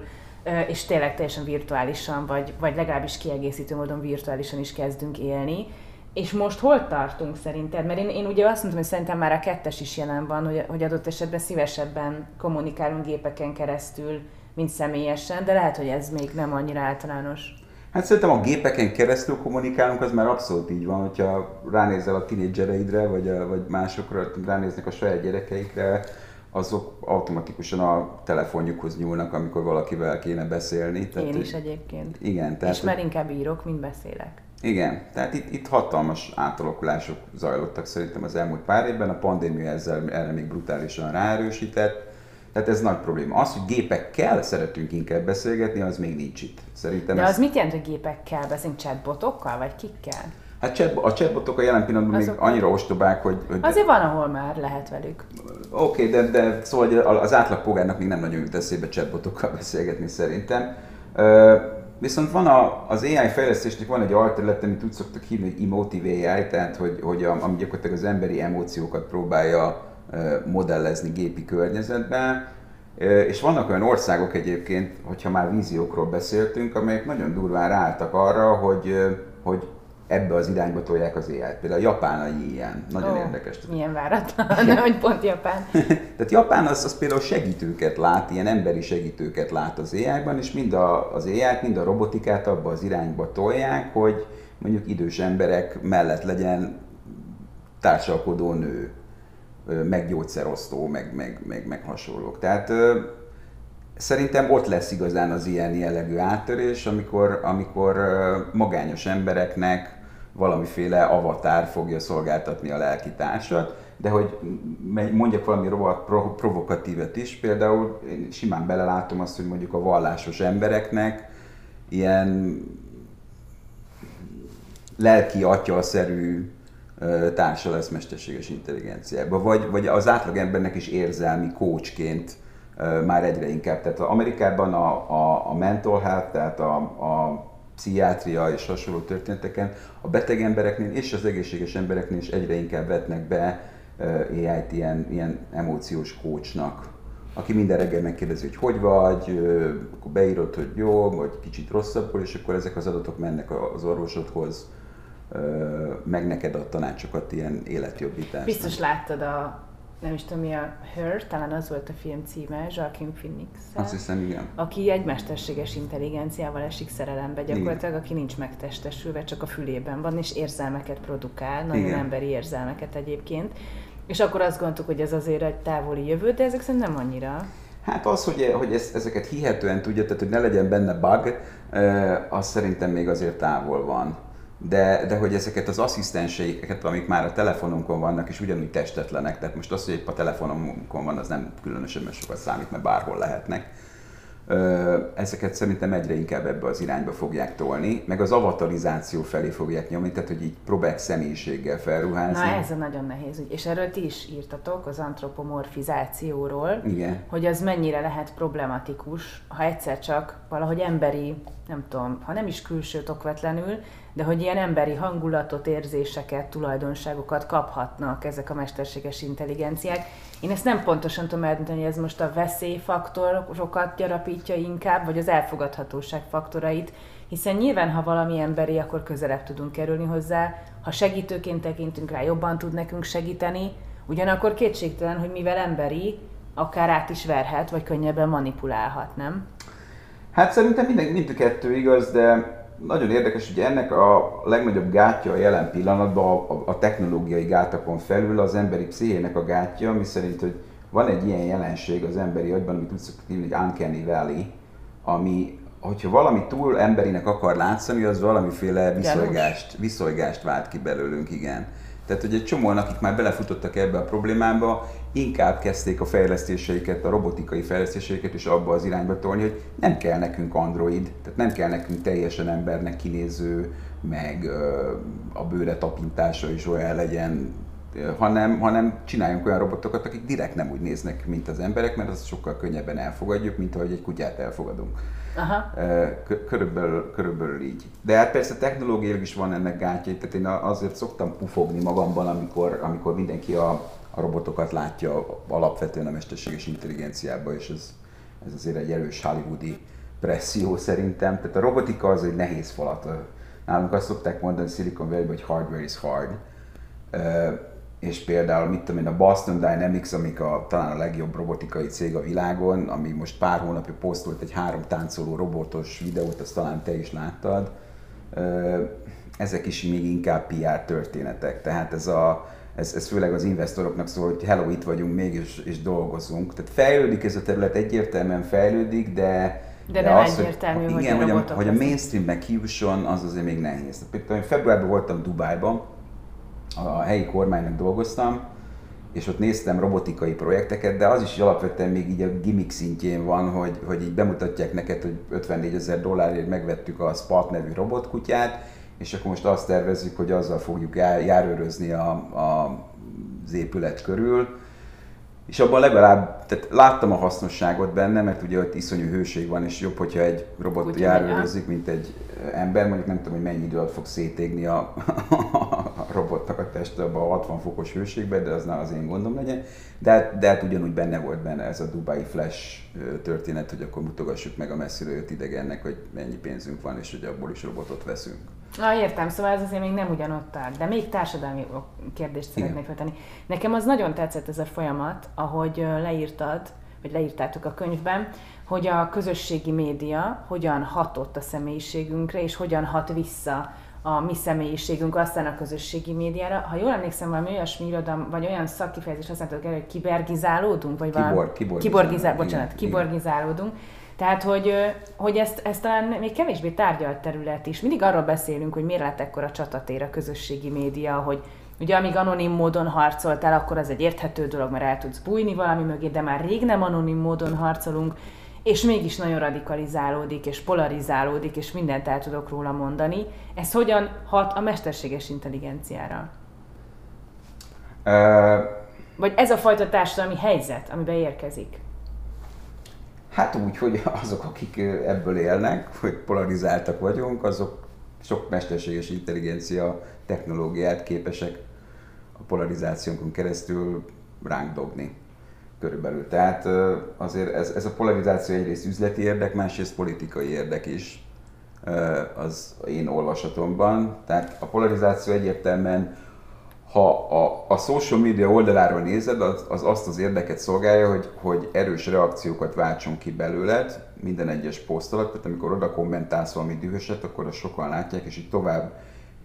és tényleg teljesen virtuálisan, vagy, vagy legalábbis kiegészítő módon virtuálisan is kezdünk élni. És most hol tartunk szerinted? Mert én, én ugye azt mondtam, hogy szerintem már a kettes is jelen van, hogy, hogy adott esetben szívesebben kommunikálunk gépeken keresztül, mint személyesen, de lehet, hogy ez még nem annyira általános. Hát szerintem a gépeken keresztül kommunikálunk, az már abszolút így van, hogyha ránézel a tinédzsereidre, vagy, a, vagy másokra, ránéznek a saját gyerekeikre, azok automatikusan a telefonjukhoz nyúlnak, amikor valakivel kéne beszélni. Én is egyébként. Igen, tehát, És már inkább írok, mint beszélek. Igen, tehát itt, itt hatalmas átalakulások zajlottak szerintem az elmúlt pár évben, a pandémia ezzel erre még brutálisan ráerősített, tehát ez nagy probléma. Az, hogy gépekkel szeretünk inkább beszélgetni, az még nincs itt. Szerintem De az mit jelent, hogy gépekkel beszélünk? Chatbotokkal, vagy kikkel? Hát a chatbotok a jelen pillanatban még Azok- annyira ostobák, hogy... hogy Azért van, ahol már lehet velük. Oké, okay, de, de szóval az átlagpolgárnak még nem nagyon jut eszébe chatbotokkal beszélgetni szerintem. Viszont van a, az AI fejlesztésnek van egy alterület, amit úgy szoktak hívni, hogy emotive AI, tehát hogy, hogy a, ami gyakorlatilag az emberi emóciókat próbálja modellezni gépi környezetben. És vannak olyan országok egyébként, hogyha már víziókról beszéltünk, amelyek nagyon durván ráálltak arra, hogy, hogy ebbe az irányba tolják az AI-t. Például a japánai ilyen, nagyon Ó, érdekes. Milyen váratlan, de hogy pont Japán. Tehát Japán az, az például segítőket lát, ilyen emberi segítőket lát az AI-ban, és mind a, az AI-t, mind a robotikát abba az irányba tolják, hogy mondjuk idős emberek mellett legyen társalkodó nő, meg gyógyszerosztó, meg, meg, meg, meg hasonlók. Tehát szerintem ott lesz igazán az ilyen jellegű áttörés, amikor, amikor magányos embereknek valamiféle avatár fogja szolgáltatni a lelkitársat, de hogy mondjak valami rohadt pro- provokatívet is, például én simán belelátom azt, hogy mondjuk a vallásos embereknek ilyen lelki atyaszerű társa lesz mesterséges intelligenciában, vagy, vagy az átlagembernek is érzelmi kócsként már egyre inkább. Tehát Amerikában a, a, a mental health, tehát a, a pszichiátria és hasonló történeteken a beteg embereknél és az egészséges embereknél is egyre inkább vetnek be AI-t ilyen, ilyen emóciós kócsnak, aki minden reggel megkérdezi, hogy hogy vagy, akkor beírod, hogy jó, vagy kicsit rosszabbul, és akkor ezek az adatok mennek az orvosodhoz, meg neked a tanácsokat ilyen életjobbításra. Biztos láttad a, nem is tudom mi a Her, talán az volt a film címe, Joaquin phoenix Azt hiszem, igen. aki egy mesterséges intelligenciával esik szerelembe gyakorlatilag, aki nincs megtestesülve, csak a fülében van, és érzelmeket produkál, nagyon Igen. emberi érzelmeket egyébként. És akkor azt gondoltuk, hogy ez azért egy távoli jövő, de ezek szerint nem annyira. Hát az, hogy, hogy ezt, ezeket hihetően tudja, tehát hogy ne legyen benne bug, az szerintem még azért távol van. De, de hogy ezeket az asszisztenseiket, amik már a telefonunkon vannak, és ugyanúgy testetlenek, tehát most az, hogy épp a telefonunkon van, az nem különösen mert sokat számít, mert bárhol lehetnek. Ezeket szerintem egyre inkább ebbe az irányba fogják tolni, meg az avatarizáció felé fogják nyomni, tehát hogy így próbálják személyiséggel felruházni. Na ez a nagyon nehéz ügy. És erről ti is írtatok az antropomorfizációról, Igen. hogy az mennyire lehet problematikus, ha egyszer csak valahogy emberi, nem tudom, ha nem is külsőt okvetlenül, de hogy ilyen emberi hangulatot, érzéseket, tulajdonságokat kaphatnak ezek a mesterséges intelligenciák. Én ezt nem pontosan tudom eldönteni, hogy ez most a veszélyfaktorokat gyarapítja inkább, vagy az elfogadhatóság faktorait, hiszen nyilván, ha valami emberi, akkor közelebb tudunk kerülni hozzá, ha segítőként tekintünk rá, jobban tud nekünk segíteni, ugyanakkor kétségtelen, hogy mivel emberi, akár át is verhet, vagy könnyebben manipulálhat, nem? Hát szerintem minden, mind a kettő igaz, de nagyon érdekes, hogy ennek a legnagyobb gátja a jelen pillanatban a, a, technológiai gátokon felül az emberi pszichének a gátja, ami szerint, hogy van egy ilyen jelenség az emberi agyban, amit úgy szoktuk hívni, hogy uncanny valley, ami, hogyha valami túl emberinek akar látszani, az valamiféle viszonygást, viszonygást vált ki belőlünk, igen. Tehát, hogy egy csomóan, akik már belefutottak ebbe a problémába, inkább kezdték a fejlesztéseiket, a robotikai fejlesztéseiket is abba az irányba tolni, hogy nem kell nekünk android, tehát nem kell nekünk teljesen embernek kinéző, meg a bőre tapintása is olyan legyen, hanem, hanem csináljunk olyan robotokat, akik direkt nem úgy néznek, mint az emberek, mert azt sokkal könnyebben elfogadjuk, mint ahogy egy kutyát elfogadunk. Aha. Körülbelül, körülbelül így. De hát persze technológiailag is van ennek gátjai, tehát én azért szoktam pufogni magamban, amikor, amikor mindenki a, a robotokat látja alapvetően a mesterséges intelligenciába, és ez, ez azért egy erős hollywoodi presszió szerintem. Tehát a robotika az egy nehéz falat. Nálunk azt szokták mondani Silicon Valley, hogy hardware is hard és például, mit tudom én, a Boston Dynamics, amik a, talán a legjobb robotikai cég a világon, ami most pár hónapja posztolt egy három táncoló robotos videót, azt talán te is láttad, ezek is még inkább PR történetek. Tehát ez, a, ez, ez főleg az investoroknak szól, hogy hello, itt vagyunk még, és, és dolgozunk. Tehát fejlődik ez a terület, egyértelműen fejlődik, de, de, de nem az, egyértelmű, hogy, hogy, igen, hogy, a, hogy a mainstreamnek kijusson, az azért még nehéz. Például februárban voltam Dubájban, a helyi kormánynak dolgoztam, és ott néztem robotikai projekteket, de az is alapvetően még így a gimmick szintjén van, hogy, hogy így bemutatják neked, hogy 54 ezer dollárért megvettük a Spark nevű robotkutyát, és akkor most azt tervezzük, hogy azzal fogjuk jár, járőrözni a, a, az épület körül, és abban legalább, tehát láttam a hasznosságot benne, mert ugye ott iszonyú hőség van, és jobb, hogyha egy robot járőrözik, mint egy ember, mondjuk nem tudom, hogy mennyi idő alatt fog szétégni a, a robotnak a teste abban a 60 fokos hőségben, de az nem az én gondom legyen. De, hát, de hát ugyanúgy benne volt benne ez a Dubai Flash történet, hogy akkor mutogassuk meg a messziről jött idegennek, hogy mennyi pénzünk van, és hogy abból is robotot veszünk. Na értem, szóval ez azért még nem ugyanott áll, de még társadalmi kérdést szeretnék feltenni. Nekem az nagyon tetszett ez a folyamat, ahogy leírtad, vagy leírtátok a könyvben, hogy a közösségi média hogyan hatott a személyiségünkre, és hogyan hat vissza a mi személyiségünk aztán a közösségi médiára. Ha jól emlékszem, valami olyasmi irodalom, vagy olyan szakkifejezés használtok el, hogy kibergizálódunk, vagy valami... Kibor, kiborgizálódunk. Kiborgizál, bocsánat, igen, kiborgizálódunk. Tehát, hogy, hogy ezt, ezt talán még kevésbé tárgyalt terület is. Mindig arról beszélünk, hogy miért lett ekkora csatatér a közösségi média, hogy ugye amíg anonim módon harcoltál, akkor az egy érthető dolog, mert el tudsz bújni valami mögé, de már rég nem anonim módon harcolunk, és mégis nagyon radikalizálódik, és polarizálódik, és mindent el tudok róla mondani. Ez hogyan hat a mesterséges intelligenciára? Uh, Vagy ez a fajta társadalmi helyzet, amiben érkezik? Hát úgy, hogy azok, akik ebből élnek, hogy polarizáltak vagyunk, azok sok mesterséges intelligencia technológiát képesek a polarizációnkon keresztül ránk dobni körülbelül. Tehát azért ez, ez a polarizáció egyrészt üzleti érdek, másrészt politikai érdek is az én olvasatomban. Tehát a polarizáció egyértelműen ha a, a social media oldaláról nézed, az, az azt az érdeket szolgálja, hogy, hogy erős reakciókat váltson ki belőled minden egyes poszt alatt, tehát amikor oda kommentálsz valami dühöset, akkor azt sokan látják, és így tovább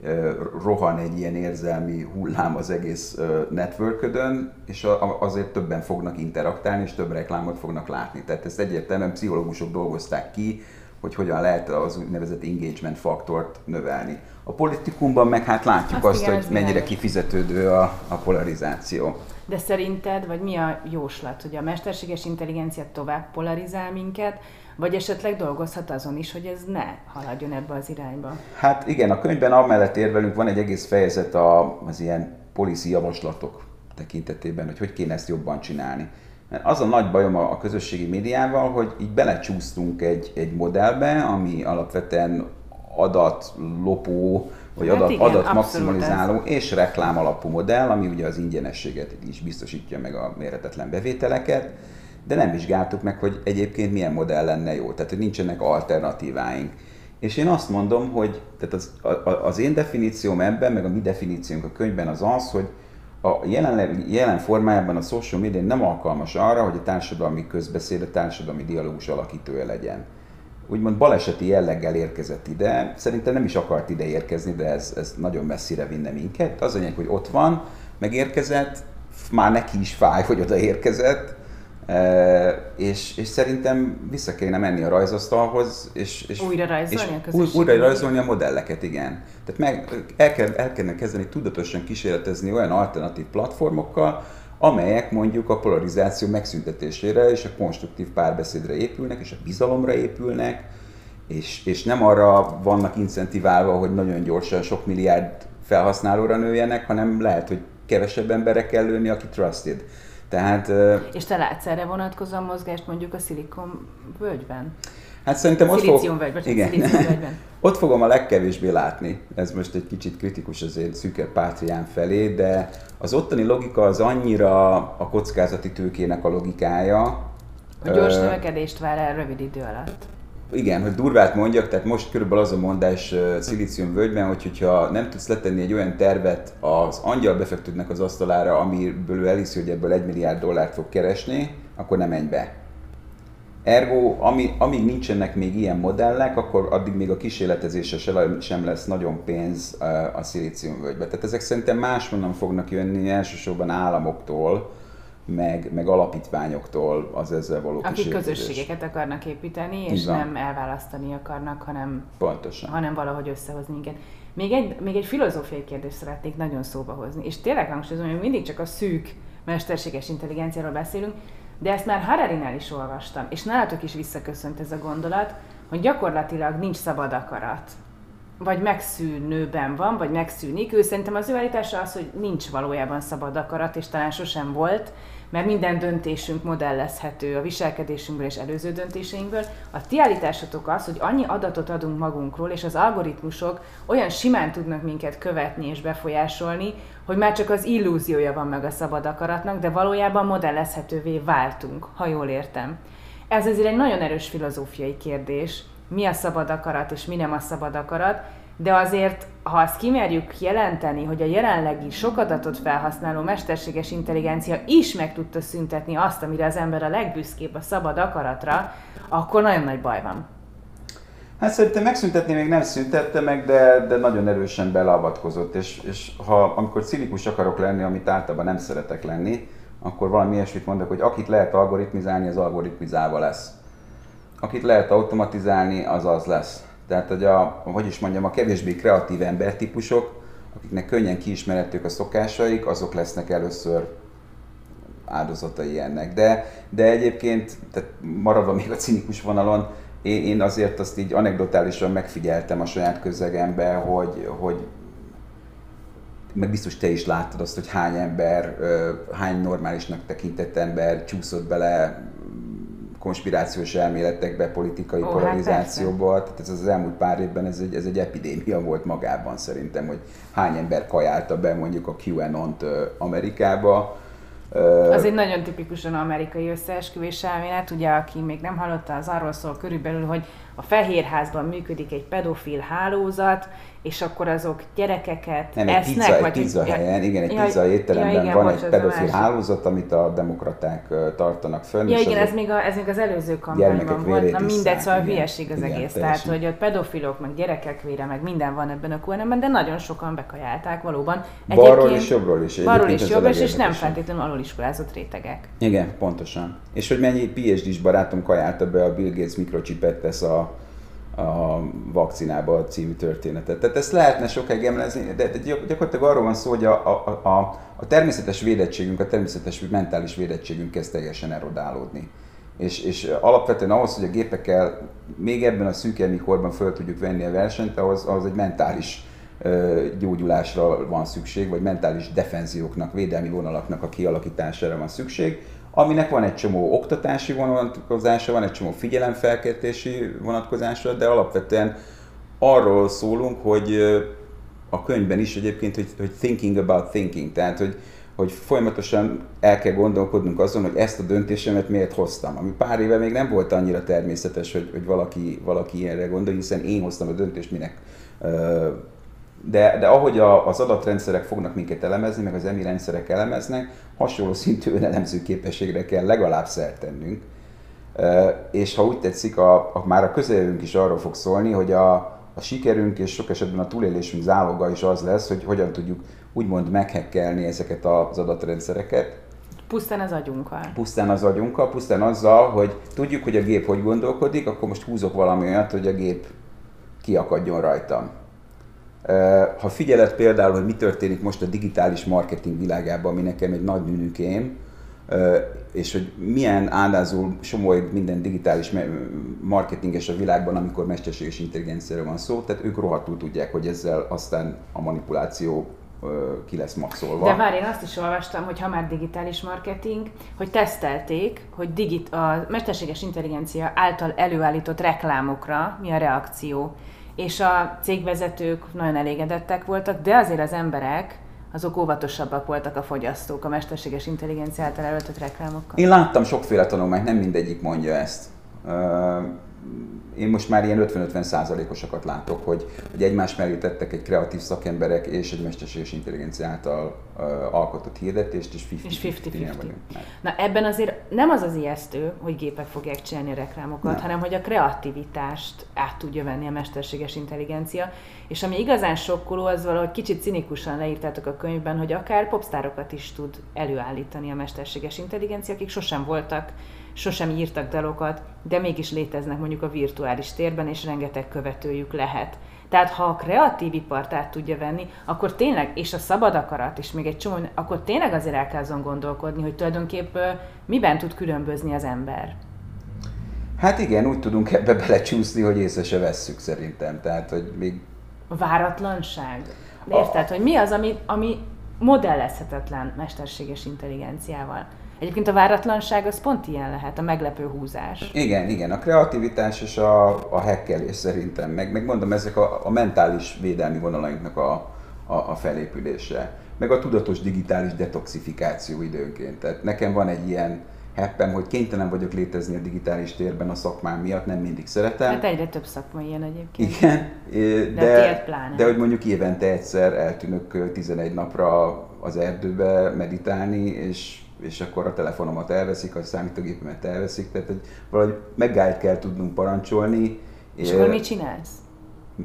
e, rohan egy ilyen érzelmi hullám az egész e, networködön, és a, azért többen fognak interaktálni, és több reklámot fognak látni. Tehát ezt egyértelműen pszichológusok dolgozták ki, hogy hogyan lehet az úgynevezett engagement faktort növelni. A politikumban meg hát látjuk azt, azt igen, hogy mennyire világos. kifizetődő a, a polarizáció. De szerinted, vagy mi a jóslat, hogy a mesterséges intelligencia tovább polarizál minket, vagy esetleg dolgozhat azon is, hogy ez ne haladjon ebbe az irányba? Hát igen, a könyvben amellett érvelünk, van egy egész fejezet a, az ilyen policy javaslatok tekintetében, hogy hogy kéne ezt jobban csinálni. Mert az a nagy bajom a, a közösségi médiával, hogy így belecsúsztunk egy, egy modellbe, ami alapvetően adatlopó, vagy hát adat, igen, adat maximalizáló és reklám alapú modell, ami ugye az ingyenességet is biztosítja meg a mérhetetlen bevételeket, de nem vizsgáltuk meg, hogy egyébként milyen modell lenne jó, tehát hogy nincsenek alternatíváink. És én azt mondom, hogy tehát az, az én definícióm ebben, meg a mi definíciónk a könyvben az az, hogy a jelen, jelen formájában a social media nem alkalmas arra, hogy a társadalmi közbeszéd, a társadalmi dialógus alakítója legyen úgymond baleseti jelleggel érkezett ide. Szerintem nem is akart ide érkezni, de ez, ez nagyon messzire vinne minket. Az anyag, hogy ott van, megérkezett, már neki is fáj, hogy oda érkezett, e, és, és szerintem vissza kéne menni a rajzasztalhoz, és, és újra rajzolni és a Újra rajzolni a modelleket, igen. Tehát meg, el, kell, el kellene kezdeni tudatosan kísérletezni olyan alternatív platformokkal, amelyek mondjuk a polarizáció megszüntetésére és a konstruktív párbeszédre épülnek, és a bizalomra épülnek, és, és nem arra vannak incentiválva, hogy nagyon gyorsan sok milliárd felhasználóra nőjenek, hanem lehet, hogy kevesebb emberre kell lőni, aki trusted. Tehát, és te látsz erre vonatkozóan mozgást mondjuk a Silicon völgyben? Hát szerintem ott, fog... igen. ott fogom a legkevésbé látni. Ez most egy kicsit kritikus azért szűke pátrián felé, de az ottani logika az annyira a kockázati tőkének a logikája. A gyors növekedést vár el rövid idő alatt. Igen, hogy durvát mondjak, tehát most körülbelül az a mondás uh, Szilícium völgyben, hogy hogyha nem tudsz letenni egy olyan tervet az angyal befektetőnek az asztalára, amiből ő elhiszi, hogy ebből egy milliárd dollárt fog keresni, akkor nem menj be. Ergo, ami, amíg nincsenek még ilyen modellek, akkor addig még a kísérletezése sem lesz nagyon pénz a szilíciumvölgybe. Tehát ezek szerintem máshonnan fognak jönni, elsősorban államoktól, meg, meg alapítványoktól az ezzel való Akik közösségeket akarnak építeni, és Igen. nem elválasztani akarnak, hanem, Pontosan. hanem valahogy összehozni minket. Még egy, még egy filozófiai kérdést szeretnék nagyon szóba hozni, és tényleg hangsúlyozom, hogy mindig csak a szűk mesterséges intelligenciáról beszélünk, de ezt már Hararinál is olvastam, és nálatok is visszaköszönt ez a gondolat, hogy gyakorlatilag nincs szabad akarat. Vagy megszűnőben van, vagy megszűnik. Ő szerintem az ő állítása az, hogy nincs valójában szabad akarat, és talán sosem volt, mert minden döntésünk modellezhető a viselkedésünkből és előző döntéseinkből. A ti állításatok az, hogy annyi adatot adunk magunkról, és az algoritmusok olyan simán tudnak minket követni és befolyásolni, hogy már csak az illúziója van meg a szabad akaratnak, de valójában modellezhetővé váltunk, ha jól értem. Ez azért egy nagyon erős filozófiai kérdés, mi a szabad akarat és mi nem a szabad akarat, de azért, ha azt kimerjük jelenteni, hogy a jelenlegi sok adatot felhasználó mesterséges intelligencia is meg tudta szüntetni azt, amire az ember a legbüszkébb a szabad akaratra, akkor nagyon nagy baj van. Hát szerintem megszüntetni még nem szüntette meg, de, de nagyon erősen beleavatkozott, és, és ha amikor cinikus akarok lenni, amit általában nem szeretek lenni, akkor valami ilyesmit mondok, hogy akit lehet algoritmizálni, az algoritmizálva lesz. Akit lehet automatizálni, az az lesz. Tehát, hogy a, hogy is mondjam, a kevésbé kreatív embertípusok, akiknek könnyen kiismerhetők a szokásaik, azok lesznek először áldozatai ennek. De, de egyébként, tehát maradva még a cinikus vonalon, én, én azért azt így anekdotálisan megfigyeltem a saját közegemben, hogy, hogy meg biztos te is láttad azt, hogy hány ember, hány normálisnak tekintett ember csúszott bele konspirációs elméletekbe, politikai oh, polarizációba. Hát Tehát ez az elmúlt pár évben ez egy, ez egy epidémia volt magában szerintem, hogy hány ember kajálta be mondjuk a QAnon-t Amerikába. Az egy nagyon tipikusan amerikai összeesküvés elmélet, ugye aki még nem hallotta, az arról szól körülbelül, hogy a Fehérházban működik egy pedofil hálózat, és akkor azok gyerekeket Nem, esznek, egy pizza, vagy egy pizza helyen, igen, egy ja, pizza étteremben ja, igen, van egy pedofil hálózat, amit a demokraták tartanak fönn. Ja igen, ez még, a, ez még az előző kampányban volt, na mindegy, szóval igen, hülyeség az igen, egész. Teljesen. Tehát, hogy ott pedofilok, meg gyerekek vére, meg minden van ebben a qnm de nagyon sokan bekajálták valóban. Balról és jobbról is. Balról és jobbról is, és nem feltétlenül alul rétegek. Igen, pontosan. És hogy mennyi PhD-s barátom kajálta be a Bill Gates mikrocsipet tesz a a vakcinába című történetet. Tehát ezt lehetne sokáig emlezni, de gyakorlatilag arról van szó, hogy a, a, a, a természetes védettségünk, a természetes mentális védettségünk kezd teljesen erodálódni. És, és alapvetően ahhoz, hogy a gépekkel még ebben a szűk korban föl tudjuk venni a versenyt, ahhoz, ahhoz egy mentális gyógyulásra van szükség, vagy mentális defenzióknak, védelmi vonalaknak a kialakítására van szükség, aminek van egy csomó oktatási vonatkozása, van egy csomó figyelemfelkeltési vonatkozása, de alapvetően arról szólunk, hogy a könyvben is egyébként, hogy, hogy thinking about thinking, tehát hogy, hogy folyamatosan el kell gondolkodnunk azon, hogy ezt a döntésemet miért hoztam. Ami pár éve még nem volt annyira természetes, hogy, hogy valaki, valaki ilyenre gondol, hiszen én hoztam a döntést, minek de, de ahogy a, az adatrendszerek fognak minket elemezni, meg az EMI rendszerek elemeznek, hasonló szintű önelemző képességre kell legalább szert tennünk. És ha úgy tetszik, a, a, már a közeljövünk is arról fog szólni, hogy a, a sikerünk és sok esetben a túlélésünk záloga is az lesz, hogy hogyan tudjuk úgymond meghekkelni ezeket az adatrendszereket. Pusztán az agyunkkal. Pusztán az agyunkkal, pusztán azzal, hogy tudjuk, hogy a gép hogy gondolkodik, akkor most húzok valami olyat, hogy a gép kiakadjon rajtam ha figyeled például, hogy mi történik most a digitális marketing világában, ami nekem egy nagy nünükém, és hogy milyen áldázó somolyg minden digitális marketinges a világban, amikor mesterséges intelligenciáról van szó, tehát ők rohadtul tudják, hogy ezzel aztán a manipuláció ki lesz maxolva. De várj, én azt is olvastam, hogy ha már digitális marketing, hogy tesztelték, hogy digit, a mesterséges intelligencia által előállított reklámokra mi a reakció. És a cégvezetők nagyon elégedettek voltak, de azért az emberek azok óvatosabbak voltak a fogyasztók a mesterséges intelligencia által előállított reklámokkal. Én láttam sokféle tanulmányt, nem mindegyik mondja ezt én most már ilyen 50-50 százalékosakat látok, hogy, hogy egymás mellé tettek egy kreatív szakemberek és egy mesterséges intelligencia által uh, alkotott hirdetést, és 50-50 vagyunk. Na ebben azért nem az az ijesztő, hogy gépek fogják csinálni a reklámokat, nem. hanem hogy a kreativitást át tudja venni a mesterséges intelligencia, és ami igazán sokkoló, az valahogy kicsit cinikusan leírtátok a könyvben, hogy akár popstárokat is tud előállítani a mesterséges intelligencia, akik sosem voltak sosem írtak dalokat, de mégis léteznek mondjuk a virtuális térben, és rengeteg követőjük lehet. Tehát ha a kreatív ipart át tudja venni, akkor tényleg, és a szabad akarat, és még egy csomó, akkor tényleg azért el kell azon gondolkodni, hogy tulajdonképp miben tud különbözni az ember. Hát igen, úgy tudunk ebbe belecsúszni, hogy észre se vesszük szerintem. Tehát, hogy még... A váratlanság. Érted, a... hogy mi az, ami, ami modellezhetetlen mesterséges intelligenciával? Egyébként a váratlanság az pont ilyen lehet, a meglepő húzás. Igen, igen, a kreativitás és a, a hekkelés szerintem, meg, meg mondom, ezek a, a mentális védelmi vonalainknak a, a, a felépülése, meg a tudatos digitális detoxifikáció időnként. Tehát nekem van egy ilyen heppem, hogy kénytelen vagyok létezni a digitális térben a szakmám miatt, nem mindig szeretem. Hát egyre több szakma ilyen egyébként. Igen, de, de, de hogy mondjuk évente egyszer eltűnök 11 napra az erdőbe meditálni, és és akkor a telefonomat elveszik, a számítógépemet elveszik, tehát hogy valahogy megállt kell tudnunk parancsolni. És akkor mit csinálsz?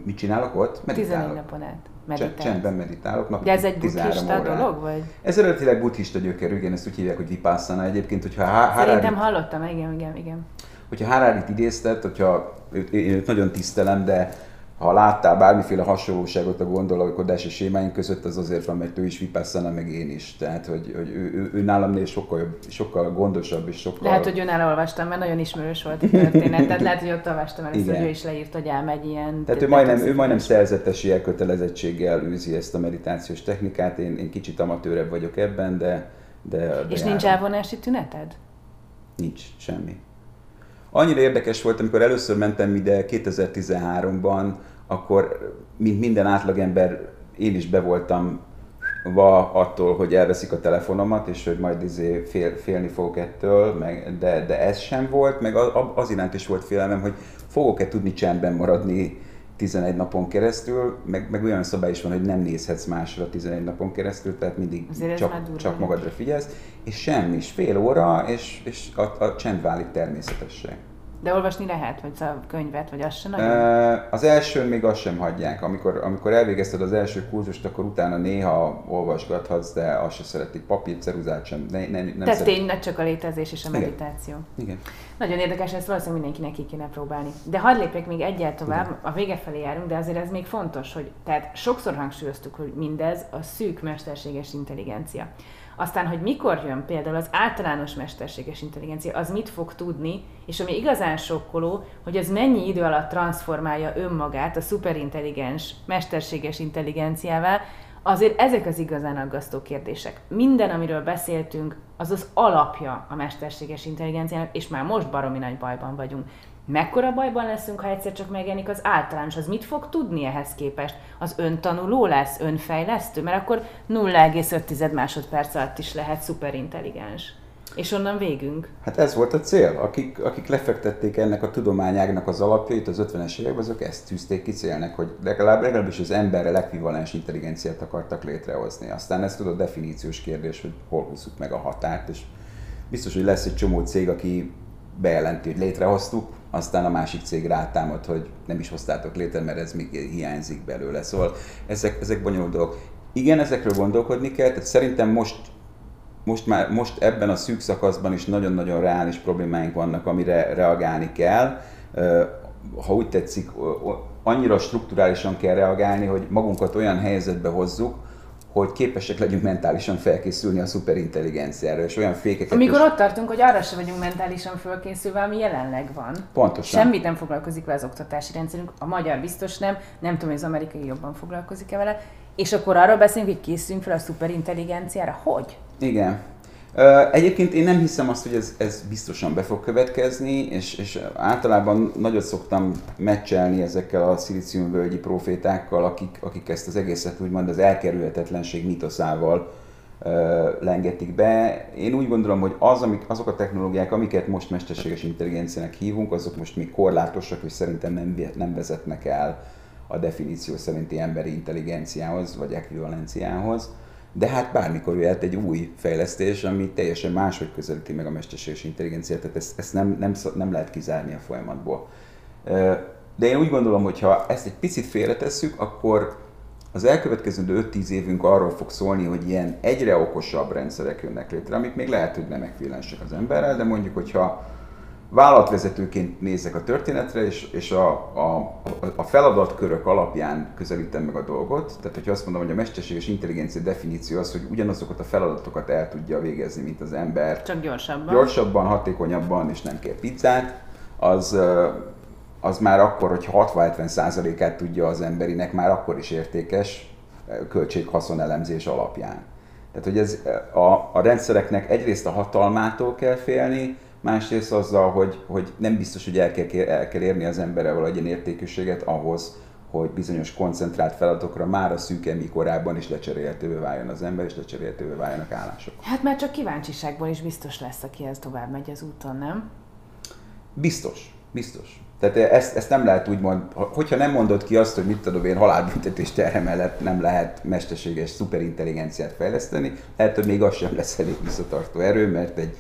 Mit csinálok ott? Meditálok. 11 napon át. Meditálsz. Csendben meditálok. Napi De ez egy buddhista dolog, vagy? Ez eredetileg buddhista gyökerű, igen, ezt úgy hívják, hogy vipassana egyébként, hogyha Harari... Szerintem hallottam, igen, igen, igen. Hogyha Hararit idéztet, hogyha őt, én őt nagyon tisztelem, de ha láttál bármiféle hasonlóságot a gondolkodási sémáink között, az azért van, mert ő is vipassana, meg én is. Tehát, hogy, hogy ő, ő, ő nálam sokkal, jobb, sokkal gondosabb és sokkal... Lehet, hogy nála olvastam, mert nagyon ismerős volt a történet. Tehát lehet, hogy ott olvastam el, hogy ő is leírt, hogy elmegy ilyen... Tehát ő majdnem, ő majdnem szerzetesi elkötelezettséggel űzi ezt a meditációs technikát. Én, én kicsit amatőrebb vagyok ebben, de... de, de és nincs elvonási tüneted? Nincs, semmi. Annyira érdekes volt, amikor először mentem ide 2013-ban, akkor mint minden átlagember én is be voltam va attól, hogy elveszik a telefonomat, és hogy majd izé fél, félni fogok ettől, meg, de, de ez sem volt, meg az, az iránt is volt félelmem, hogy fogok-e tudni csendben maradni 11 napon keresztül, meg, meg olyan szabály is van, hogy nem nézhetsz másra 11 napon keresztül, tehát mindig csak, csak magadra figyelsz, és semmi, és fél óra, és, és a, a csend válik természetessé. De olvasni lehet, vagy a könyvet, vagy azt sem nagyon? Az elsőn még azt sem hagyják. Amikor, amikor elvégezted az első kurzust, akkor utána néha olvasgathatsz, de azt se szeretik. Papír, ceruzát sem. Ne, ne, nem Tehát tényleg csak a létezés és a meditáció. Igen. Igen. Nagyon érdekes, ezt valószínűleg mindenkinek ki kéne próbálni. De hadd lépjek még egyet tovább, Igen. a vége felé járunk, de azért ez még fontos, hogy tehát sokszor hangsúlyoztuk, hogy mindez a szűk mesterséges intelligencia. Aztán, hogy mikor jön például az általános mesterséges intelligencia, az mit fog tudni, és ami igazán sokkoló, hogy ez mennyi idő alatt transformálja önmagát a szuperintelligens mesterséges intelligenciával, azért ezek az igazán aggasztó kérdések. Minden, amiről beszéltünk, az az alapja a mesterséges intelligenciának, és már most baromi nagy bajban vagyunk. Mekkora bajban leszünk, ha egyszer csak megjelenik az általános? Az mit fog tudni ehhez képest? Az öntanuló lesz, önfejlesztő? Mert akkor 0,5 másodperc alatt is lehet szuperintelligens. És onnan végünk. Hát ez volt a cél. Akik, akik lefektették ennek a tudományágnak az alapjait az 50-es években, azok ezt tűzték ki célnek, hogy legalább, legalábbis az emberre ekvivalens intelligenciát akartak létrehozni. Aztán ez tudod definíciós kérdés, hogy hol húzzuk meg a határt, és biztos, hogy lesz egy csomó cég, aki bejelenti, hogy létrehoztuk, aztán a másik cég rátámad, hogy nem is hoztátok létre, mert ez még hiányzik belőle. Szóval ezek, ezek bonyolult dolgok. Igen, ezekről gondolkodni kell, tehát szerintem most, most, már, most ebben a szűk szakaszban is nagyon-nagyon reális problémáink vannak, amire reagálni kell. Ha úgy tetszik, annyira strukturálisan kell reagálni, hogy magunkat olyan helyzetbe hozzuk, hogy képesek legyünk mentálisan felkészülni a szuperintelligenciára, és olyan fékeket... Amikor és... ott tartunk, hogy arra sem vagyunk mentálisan felkészülve, ami jelenleg van. Pontosan. Semmit nem foglalkozik vele az oktatási rendszerünk, a magyar biztos nem, nem tudom, hogy az amerikai jobban foglalkozik-e vele, És akkor arról beszélünk, hogy készülünk fel a szuperintelligenciára. Hogy? Igen. Egyébként én nem hiszem azt, hogy ez, ez biztosan be fog következni, és, és általában nagyot szoktam meccselni ezekkel a szilíciumvölgyi profétákkal, akik, akik ezt az egészet úgymond az elkerülhetetlenség mitoszával lengetik be. Én úgy gondolom, hogy az, amik, azok a technológiák, amiket most mesterséges intelligenciának hívunk, azok most még korlátosak, és szerintem nem, nem vezetnek el a definíció szerinti emberi intelligenciához, vagy ekvivalenciához. De hát bármikor jöhet egy új fejlesztés, ami teljesen máshogy közelíti meg a mesterséges intelligenciát, tehát ezt, ezt nem, nem, nem lehet kizárni a folyamatból. De én úgy gondolom, hogy ha ezt egy picit félretesszük, akkor az elkövetkező 5-10 évünk arról fog szólni, hogy ilyen egyre okosabb rendszerek jönnek létre, amik még lehet, hogy nem ekvilensek az emberrel, de mondjuk, hogyha vállalatvezetőként nézek a történetre, és, és a, a, a feladatkörök alapján közelítem meg a dolgot. Tehát, hogyha azt mondom, hogy a mesterséges intelligencia definíció az, hogy ugyanazokat a feladatokat el tudja végezni, mint az ember. Csak gyorsabban. Gyorsabban, hatékonyabban, és nem kér pizzát, az, az már akkor, hogy 60-70%-át tudja az emberinek, már akkor is értékes költség-haszon elemzés alapján. Tehát, hogy ez a, a rendszereknek egyrészt a hatalmától kell félni, másrészt azzal, hogy, hogy nem biztos, hogy el kell, el kell érni az emberrel valahogy értékűséget ahhoz, hogy bizonyos koncentrált feladatokra már a szűke mikorában is lecserélhetővé váljon az ember, és lecserélhetővé váljanak állások. Hát már csak kíváncsiságból is biztos lesz, aki ez tovább megy az úton, nem? Biztos, biztos. Tehát ezt, ezt nem lehet úgy mond, hogyha nem mondod ki azt, hogy mit tudom én, halálbüntetés terhe mellett nem lehet mesterséges szuperintelligenciát fejleszteni, lehet, hogy még az sem lesz elég visszatartó erő, mert egy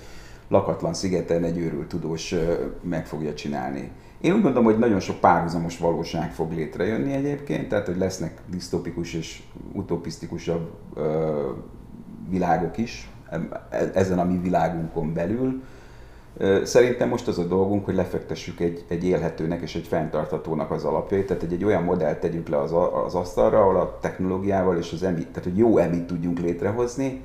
lakatlan szigeten egy őrült tudós meg fogja csinálni. Én úgy gondolom, hogy nagyon sok párhuzamos valóság fog létrejönni egyébként, tehát hogy lesznek disztopikus és utopisztikusabb ö, világok is e, ezen a mi világunkon belül. Szerintem most az a dolgunk, hogy lefektessük egy, egy élhetőnek és egy fenntarthatónak az alapjait, tehát egy, egy olyan modellt tegyünk le az, az asztalra, ahol a technológiával és az emi, tehát hogy jó emit tudjunk létrehozni,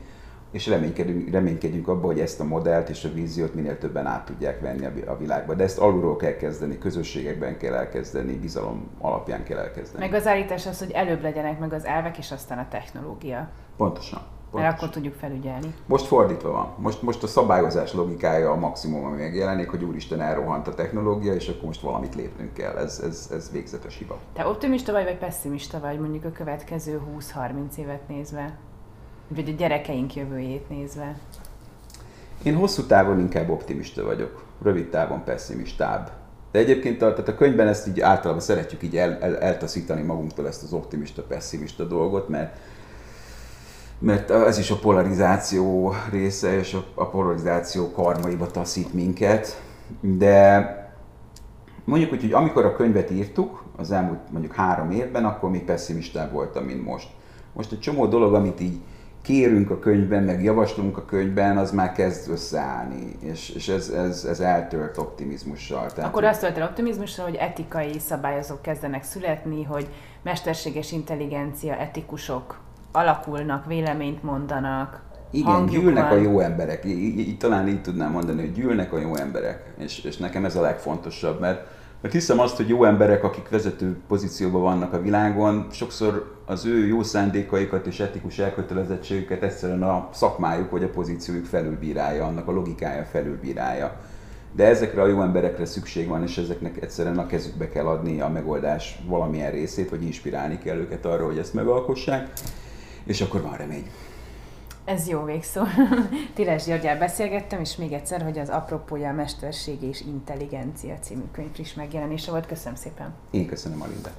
és reménykedünk, reménykedjünk abban, hogy ezt a modellt és a víziót minél többen át tudják venni a világba. De ezt alulról kell kezdeni, közösségekben kell elkezdeni, bizalom alapján kell elkezdeni. Meg az állítás az, hogy előbb legyenek meg az elvek, és aztán a technológia. Pontosan. Pontosan. Mert akkor tudjuk felügyelni. Most fordítva van. Most, most a szabályozás logikája a maximum, ami megjelenik, hogy úristen elrohant a technológia, és akkor most valamit lépnünk kell. Ez, ez, ez végzetes hiba. Te optimista vagy, vagy pessimista vagy mondjuk a következő 20-30 évet nézve? Vagy a gyerekeink jövőjét nézve? Én hosszú távon inkább optimista vagyok, rövid távon pessimistább. De egyébként a, tehát a könyvben ezt így általában szeretjük így el, el, eltaszítani magunktól ezt az optimista-pessimista dolgot, mert mert ez is a polarizáció része, és a, a polarizáció karmaiba taszít minket. De mondjuk úgy, hogy amikor a könyvet írtuk, az elmúlt mondjuk három évben, akkor még pessimistább voltam, mint most. Most egy csomó dolog, amit így kérünk a könyvben, meg javaslunk a könyvben, az már kezd összeállni, és, és ez, ez, ez eltölt optimizmussal. Tehát, Akkor azt tölt el optimizmussal, hogy etikai szabályozók kezdenek születni, hogy mesterséges intelligencia etikusok alakulnak, véleményt mondanak, igen, gyűlnek van. a jó emberek. Így, így, talán így tudnám mondani, hogy gyűlnek a jó emberek. És, és nekem ez a legfontosabb, mert mert hiszem azt, hogy jó emberek, akik vezető pozícióban vannak a világon, sokszor az ő jó szándékaikat és etikus elkötelezettségüket egyszerűen a szakmájuk vagy a pozíciójuk felülbírálja, annak a logikája felülbírálja. De ezekre a jó emberekre szükség van, és ezeknek egyszerűen a kezükbe kell adni a megoldás valamilyen részét, vagy inspirálni kell őket arra, hogy ezt megalkossák, és akkor van remény. Ez jó végszó. Tires Györgyel beszélgettem, és még egyszer, hogy az apropója a Mesterség és Intelligencia című könyv friss megjelenése volt. Köszönöm szépen. Én köszönöm, Alinda.